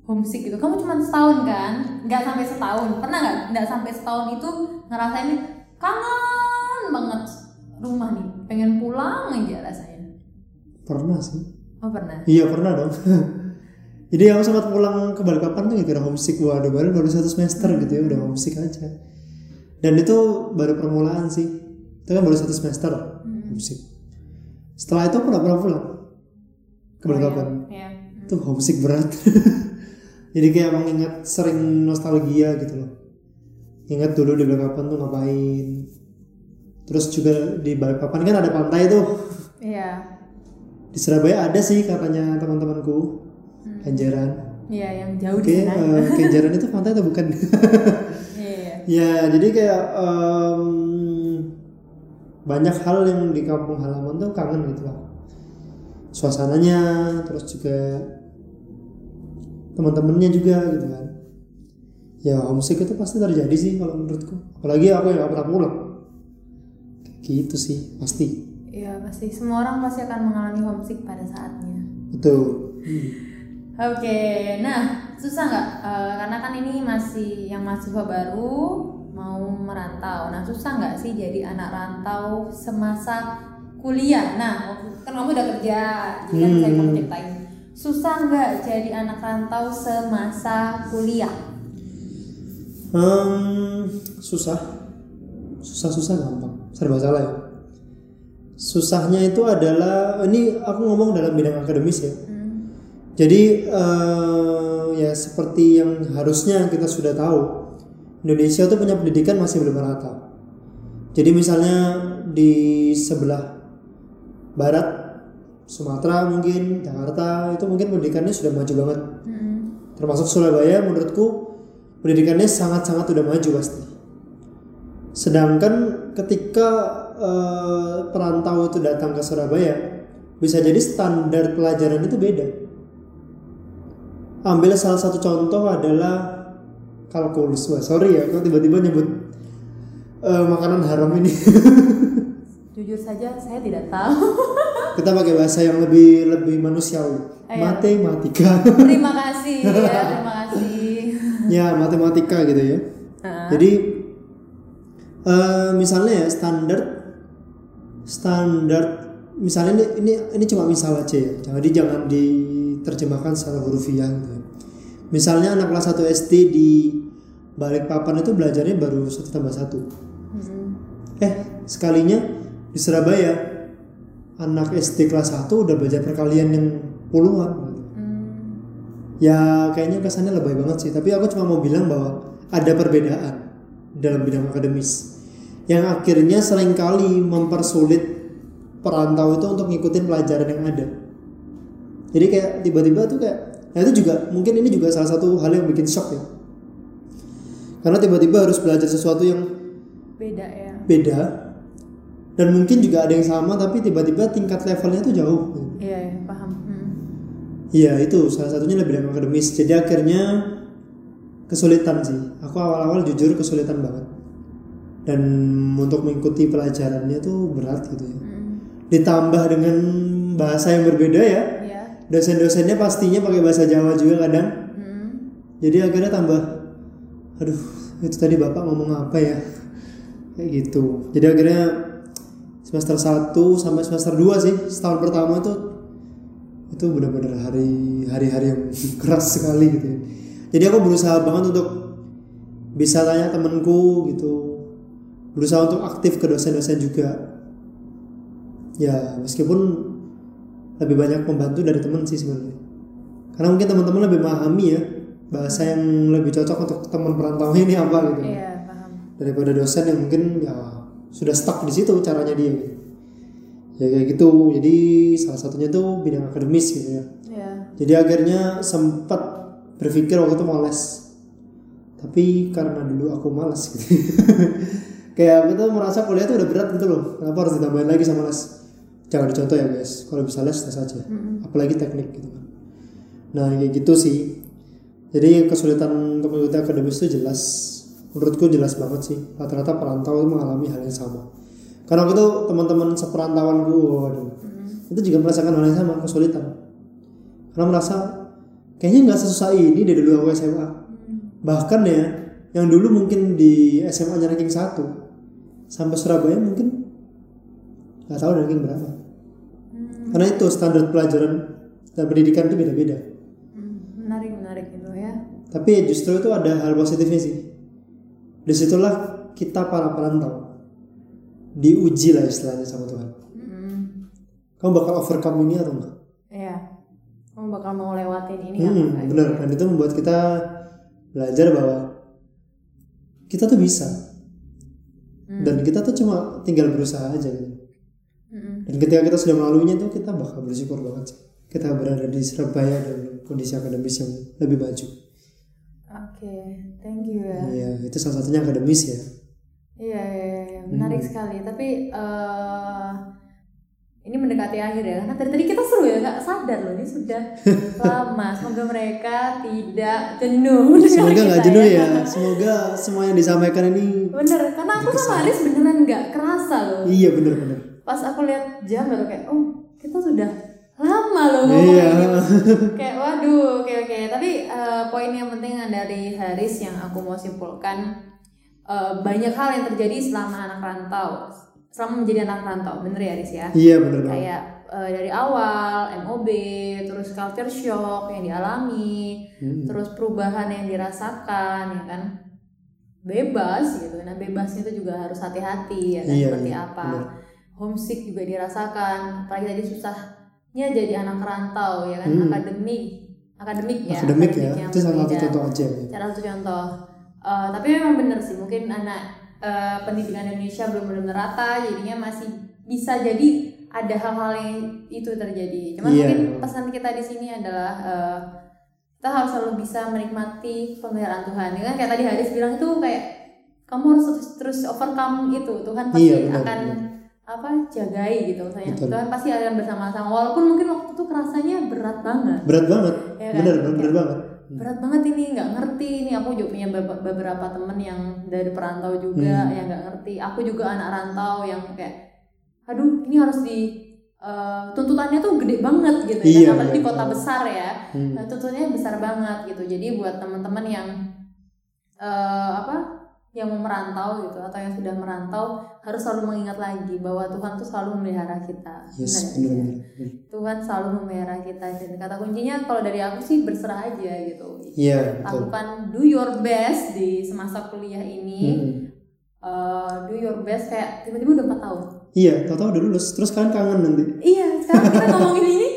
A: homesick gitu? Kamu cuma setahun kan? Nggak sampai setahun. Pernah nggak? Nggak sampai setahun itu ngerasain kangen banget rumah nih, pengen pulang aja rasanya.
B: pernah sih
A: Oh pernah.
B: iya pernah dong jadi aku sempat pulang ke Balikpapan tuh gara homesick waduh baru baru satu semester gitu ya udah homesick aja dan itu baru permulaan sih. Itu kan baru satu semester.
A: Hmm.
B: homesick. Setelah itu aku nggak pernah pulang. Ke Balikpapan.
A: Ya.
B: itu homesick berat. Jadi kayak mengingat sering nostalgia gitu loh. Ingat dulu di Balikpapan tuh ngapain. Terus juga di Balikpapan kan ada pantai tuh.
A: Iya.
B: di Surabaya ada sih katanya teman-temanku. Kenjeran.
A: Iya, yang jauh
B: oke
A: di sana.
B: eh, Kenjeran itu pantai atau bukan?
A: Iya.
B: ya jadi kayak em, banyak hal yang di kampung halaman tuh kangen gitu lah suasananya terus juga teman-temannya juga gitu kan. Ya homesick itu pasti terjadi sih kalau menurutku. Apalagi aku yang gak pernah pulang. Kayak gitu sih pasti.
A: Iya pasti. Semua orang pasti akan mengalami homesick pada saatnya.
B: betul. Hmm.
A: Oke, nah susah nggak? Eh, karena kan ini masih yang mahasiswa baru mau merantau. Nah susah nggak sih jadi anak rantau semasa kuliah? Nah kan kamu udah kerja, jadi kan saya
B: Hmm.
A: kamu ceritain. Susah nggak jadi anak rantau semasa kuliah?
B: Hmm, susah susah-susah gampang serba salah ya susahnya itu adalah ini aku ngomong dalam bidang akademis ya
A: Hmm.
B: Jadi eh, ya seperti yang harusnya kita sudah tahu Indonesia tuh punya pendidikan masih belum merata jadi misalnya di sebelah barat Sumatera mungkin Jakarta itu mungkin pendidikannya sudah maju banget
A: Hmm.
B: termasuk Surabaya menurutku pendidikannya sangat-sangat udah maju pasti. Sedangkan ketika eh, perantau itu datang ke Surabaya, bisa jadi standar pelajaran itu beda. Ambil salah satu contoh adalah kalkulus. Wah, sorry ya, kok tiba-tiba nyebut eh, makanan haram ini.
A: Jujur saja saya tidak tahu.
B: Kita pakai bahasa yang lebih lebih manusiawi.
A: Ayo.
B: Matematika.
A: terima kasih ya, terima kasih.
B: ya, matematika gitu ya.
A: Heeh.
B: Jadi eh, misalnya ya standar standar misalnya ini ini ini cuma misal aja ya. Jangan di diterjemahkan secara hurufiah gitu. ya. Misalnya anak kelas 1 SD di Balikpapan itu belajarnya baru satu tambah satu.
A: Hmm.
B: Eh sekalinya di Surabaya anak SD kelas 1 udah belajar perkalian yang puluhan. gitu.
A: Hmm.
B: Ya kayaknya kesannya lebay banget sih. Tapi aku cuma mau bilang bahwa ada perbedaan dalam bidang akademis yang akhirnya sering kali mempersulit perantau itu untuk ngikutin pelajaran yang ada. Jadi kayak tiba-tiba tuh kayak, nah itu juga mungkin ini juga salah satu hal yang bikin shock ya. Karena tiba-tiba harus belajar sesuatu yang
A: Beda ya.
B: beda dan mungkin juga ada yang sama tapi tiba-tiba tingkat levelnya tuh jauh.
A: Iya, ya, paham. Hmm.
B: Iya itu salah satunya lebih bidang akademis. Jadi akhirnya kesulitan sih. Aku awal-awal jujur kesulitan banget. Dan untuk mengikuti pelajarannya tuh berat gitu ya.
A: Hmm.
B: Ditambah dengan bahasa yang berbeda ya.
A: Iya.
B: Dosen-dosennya pastinya pakai bahasa Jawa juga kadang.
A: Hmm.
B: Jadi akhirnya tambah aduh, itu tadi Bapak ngomong apa ya? Kayak gitu. Jadi akhirnya semester 1 sampai semester 2 sih, setahun pertama itu itu benar-benar hari hari-hari yang keras sekali gitu ya. Jadi aku berusaha banget untuk bisa tanya temenku gitu. Berusaha untuk aktif ke dosen-dosen juga. Ya, meskipun lebih banyak membantu dari temen sih sebenarnya. Karena mungkin teman-teman lebih memahami ya bahasa yang lebih cocok untuk teman perantau ini apa gitu
A: Iya, paham.
B: daripada dosen yang mungkin ya sudah stuck di situ caranya dia gitu. ya kayak gitu jadi salah satunya tuh bidang akademis gitu ya
A: Iya.
B: jadi akhirnya sempat berpikir waktu itu mau les tapi karena dulu aku malas gitu kayak aku tuh merasa kuliah tuh udah berat gitu loh kenapa harus ditambahin lagi sama les jangan dicontoh ya guys. Kalau bisa les les aja.
A: Mm-mm.
B: apalagi teknik gitu kan. Nah kayak gitu sih. Jadi kesulitan untuk mengikuti akademis itu jelas. Menurutku jelas banget sih. Rata-rata perantau itu mengalami hal yang sama. Karena aku tuh teman-teman seperantauanku waduh.
A: Mm-mm.
B: itu juga merasakan hal yang sama kesulitan. Karena merasa kayaknya nggak sesusah ini dari dulu aku SMA
A: Hmm.
B: bahkan ya yang dulu mungkin di SMA nya ranking 1 sampai Surabaya mungkin nggak tahu ranking berapa. Karena itu standar pelajaran dan pendidikan itu beda-beda
A: Hmm. Menarik, menarik gitu ya.
B: tapi justru itu ada hal positifnya sih di situlah kita para perantau diuji lah istilahnya sama Tuhan
A: Hmm.
B: kamu bakal overcome ini atau enggak
A: Iya. Kamu bakal mau lewatin ini
B: Hmm,
A: apa enggak
B: bener dan itu membuat kita belajar bahwa kita tuh bisa
A: Hmm.
B: dan kita tuh cuma tinggal berusaha aja gitu. Dan ketika kita sudah melaluinya tuh kita bakal bersyukur banget sih kita berada di Surabaya dan kondisi akademis yang lebih maju
A: Oke, thank you ya.
B: Iya itu salah satunya akademis ya
A: Iya, iya, iya, iya. menarik
B: Hmm.
A: sekali. Tapi eh ini mendekati akhir ya. Karena dari tadi kita seru ya, nggak sadar loh ini sudah lama. Semoga mereka tidak jenuh.
B: semoga nggak
A: kita
B: jenuh ya semoga semua yang disampaikan ini
A: Bener, karena aku sama Aris beneran nggak kerasa loh.
B: iya bener-bener
A: Pas aku lihat jam baru kayak, oh kita sudah lama loh ngomong
B: Iya.
A: ini. Kayak waduh, oke oke. Tapi eh, poin yang penting dari Haris yang aku mau simpulkan eh, banyak hal yang terjadi selama anak rantau, selama menjadi anak rantau, bener ya Haris ya?
B: iya bener
A: Kayak eh, dari awal MOB, terus culture shock yang dialami,
B: Hmm.
A: terus perubahan yang dirasakan, ya kan? Bebas gitu. Nah bebasnya itu juga harus hati-hati ya kan
B: Iya,
A: seperti
B: iya,
A: apa.
B: benar.
A: Homesick juga dirasakan, apalagi tadi susahnya jadi anak rantau ya kan
B: Hmm.
A: akademik, akademik ya.
B: akademik ya itu salah satu
A: berbeda.
B: contoh aja ya.
A: Salah satu contoh. Eh, tapi memang benar sih, mungkin anak eh, pendidikan Indonesia belum benar rata, jadinya masih bisa jadi ada hal-hal yang itu terjadi. Cuman
B: Iya.
A: mungkin pesan kita di sini adalah eh, kita harus selalu bisa menikmati pemeliharaan Tuhan ya kan kayak tadi Haris bilang itu kayak kamu harus terus, terus overcome itu Tuhan pasti
B: Iya, benar,
A: akan
B: benar.
A: Apa jagai gitu misalnya
B: Betul.
A: Tuhan pasti akan bersama-sama walaupun mungkin waktu itu rasanya berat banget
B: berat banget
A: ya kan?
B: bener bener, banget
A: berat banget ini nggak ngerti ini aku juga punya be- beberapa temen yang dari perantau juga
B: Hmm.
A: yang nggak ngerti aku juga anak rantau yang kayak aduh ini harus di eh, tuntutannya tuh gede banget gitu ya
B: Iya,
A: kan apalagi di
B: iya.
A: kota besar ya
B: Hmm.
A: Nah, tuntutannya besar banget gitu. Jadi buat teman-teman yang eh, apa yang mau merantau gitu atau yang sudah merantau harus selalu mengingat lagi bahwa Tuhan tuh selalu memelihara kita.
B: yes
A: Benar
B: bener.
A: Tuhan selalu memelihara kita dan kata kuncinya kalau dari aku sih berserah aja gitu.
B: iya betul
A: Lakukan do your best di semasa kuliah ini.
B: Hmm.
A: Eh, do your best kayak tiba-tiba udah 4 tahun.
B: iya tau udah lulus terus kalian kangen nanti
A: Iya, sekarang kita ngomongin ini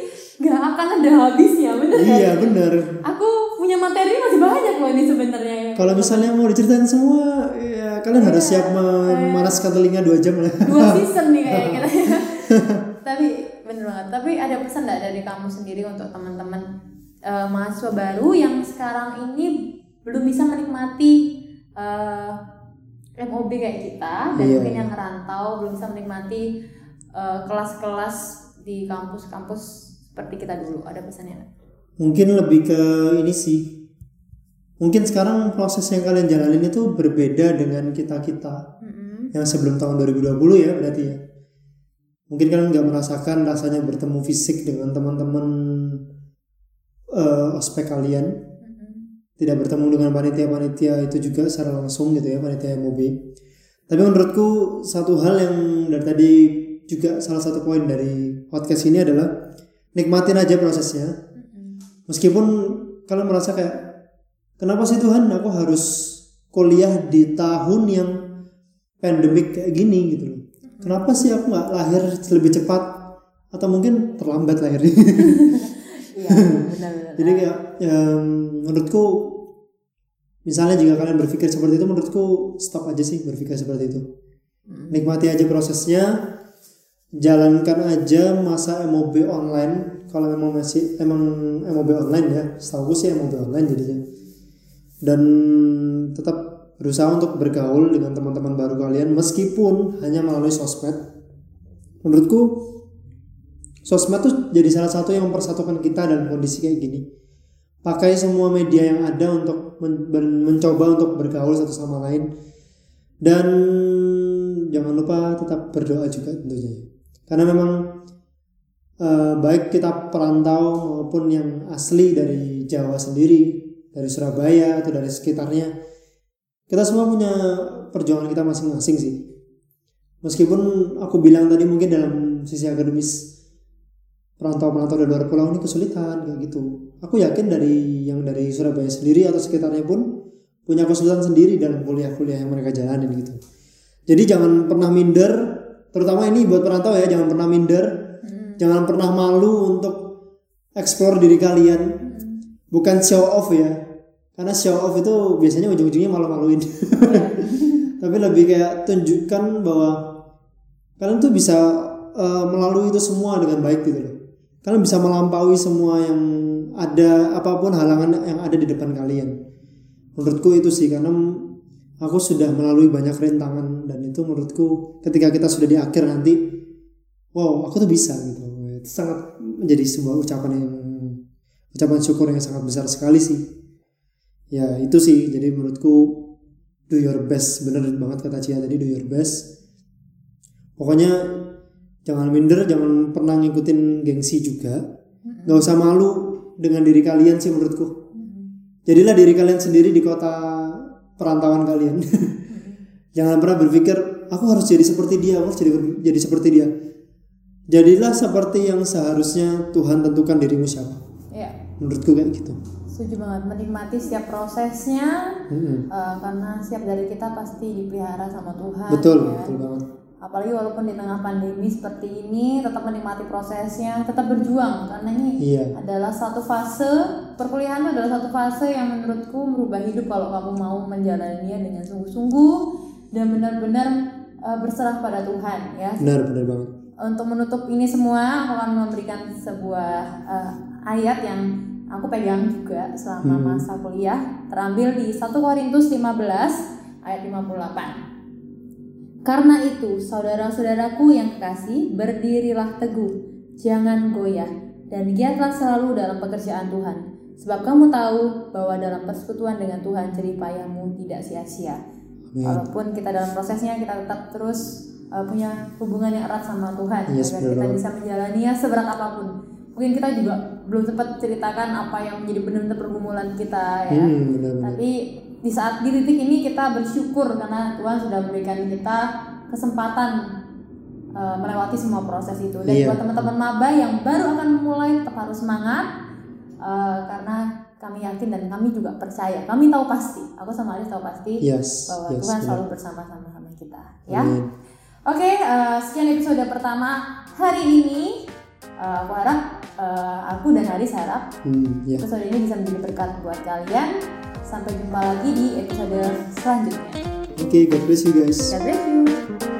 A: nggak akan ada habisnya, bener
B: iya bener
A: Aku punya materi masih banyak loh ini sebenarnya.
B: kalau misalnya mau diceritain semua ya kalian harus siap memanaskan telinga dua jam lah
A: dua season nih kayak kita. Tapi bener banget. Tapi ada pesan nggak dari kamu sendiri untuk teman-teman eh, mahasiswa baru yang sekarang ini belum bisa menikmati eh, MOB kayak kita dan
B: Iya,
A: mungkin
B: iya.
A: yang ngerantau belum bisa menikmati eh, kelas-kelas di kampus-kampus seperti kita dulu. Ada pesannya?
B: Mungkin lebih ke ini sih. Mungkin sekarang proses yang kalian jalanin itu berbeda dengan kita kita
A: Mm-mm.
B: yang sebelum tahun 2020 ya berarti ya. Mungkin kalian nggak merasakan rasanya bertemu fisik dengan teman-teman eh, ospek kalian. Tidak bertemu dengan panitia-panitia itu juga secara langsung gitu ya panitia MOB tapi menurutku satu hal yang dari tadi juga salah satu poin dari podcast ini adalah nikmatin aja prosesnya. Meskipun kalian merasa kayak kenapa sih Tuhan aku harus kuliah di tahun yang pandemik kayak gini? Gitu loh. Kenapa sih aku nggak lahir lebih cepat? Atau mungkin terlambat lahirnya?
A: Iya, benar-benar.
B: jadi kayak em, menurutku misalnya jika kalian berpikir seperti itu menurutku stop aja sih berpikir seperti itu.
A: Mm.
B: nikmati aja prosesnya jalankan aja masa MOB online kalau memang masih emang MOB online ya setahu sih MOB online jadinya. Dan tetap berusaha untuk bergaul dengan teman-teman baru kalian meskipun hanya melalui sosmed. Menurutku sosmed tuh jadi salah satu yang mempersatukan kita dalam kondisi kayak gini. Pakai semua media yang ada untuk men- mencoba untuk bergaul satu sama lain. Dan jangan lupa tetap berdoa juga tentunya. Karena memang eh, baik kita perantau maupun yang asli dari Jawa sendiri dari Surabaya atau dari sekitarnya kita semua punya perjuangan kita masing-masing sih. Meskipun aku bilang tadi mungkin dalam sisi akademis perantau-perantau dari luar pulau ini kesulitan kayak gitu. Aku yakin dari yang dari Surabaya sendiri atau sekitarnya pun punya kesulitan sendiri dalam kuliah-kuliah yang mereka jalanin gitu. Jadi jangan pernah minder terutama ini buat perantau ya jangan pernah minder. Jangan pernah malu untuk explore diri kalian. Bukan show off ya. Karena show off itu biasanya ujung-ujungnya malu-maluin. Tapi lebih kayak tunjukkan bahwa kalian tuh bisa eh, melalui itu semua dengan baik gitu loh. Kalian bisa melampaui semua yang ada apa pun halangan yang ada di depan kalian. Menurutku itu sih karena aku sudah melalui banyak rintangan dan itu menurutku ketika kita sudah di akhir nanti wow aku tuh bisa gitu itu sangat menjadi sebuah ucapan yang ucapan syukur yang sangat besar sekali sih. Ya itu sih. Jadi menurutku do your best. Bener banget kata Cia tadi do your best. Pokoknya jangan minder jangan pernah ngikutin gengsi juga. Nggak usah malu dengan diri kalian sih menurutku. Jadilah diri kalian sendiri di kota perantauan kalian. Jangan pernah berpikir aku harus jadi seperti dia aku harus jadi jadi seperti dia jadilah seperti yang seharusnya Tuhan tentukan dirimu siapa
A: Ya,
B: menurutku kayak gitu
A: setuju banget menikmati setiap prosesnya
B: Mm-mm.
A: eh, karena setiap dari kita pasti dipelihara sama Tuhan.
B: betul
A: ya.
B: betul banget
A: Apalagi walaupun di tengah pandemi seperti ini tetap menikmati prosesnya, tetap berjuang karena ini
B: iya
A: adalah satu fase perkuliahan adalah satu fase yang menurutku merubah hidup kalau kamu mau menjalaninya dengan sungguh-sungguh dan benar-benar eh, berserah pada Tuhan ya.
B: benar benar banget
A: Untuk menutup ini semua, aku akan memberikan sebuah eh, ayat yang aku pegang juga selama
B: Hmm.
A: masa kuliah terambil di 1 Korintus 15 ayat 58. Karena itu, saudara-saudaraku yang kekasih, berdirilah teguh, jangan goyah, dan giatlah selalu dalam pekerjaan Tuhan. Sebab kamu tahu bahwa dalam persekutuan dengan Tuhan jerih payahmu tidak sia-sia. Walaupun kita dalam prosesnya kita tetap terus uh, punya hubungan yang erat sama Tuhan
B: Yes,
A: agar
B: benar
A: kita bisa menjalaninya seberat apa pun. Mungkin kita juga belum sempat ceritakan apa yang menjadi benar-benar pergumulan kita ya.
B: Hmm, benar benar.
A: Tapi di saat di titik ini kita bersyukur karena Tuhan sudah memberikan kita kesempatan uh, melewati semua proses itu. Dan
B: Iya.
A: buat teman-teman maba yang baru akan mulai tetap harus semangat uh, karena kami yakin dan kami juga percaya. Kami tahu pasti. Aku sama Aris tahu pasti
B: Yes,
A: bahwa
B: yes,
A: Tuhan
B: benar.
A: selalu bersama-sama sama kita. Ya.
B: Amin.
A: Oke, uh, sekian episode pertama hari ini. Uh, aku harap uh, aku dan Haris harap
B: Hmm, ya.
A: episode ini bisa menjadi berkat buat kalian. Sampai jumpa lagi di episode selanjutnya.
B: Oke, God bless you guys.
A: God bless you.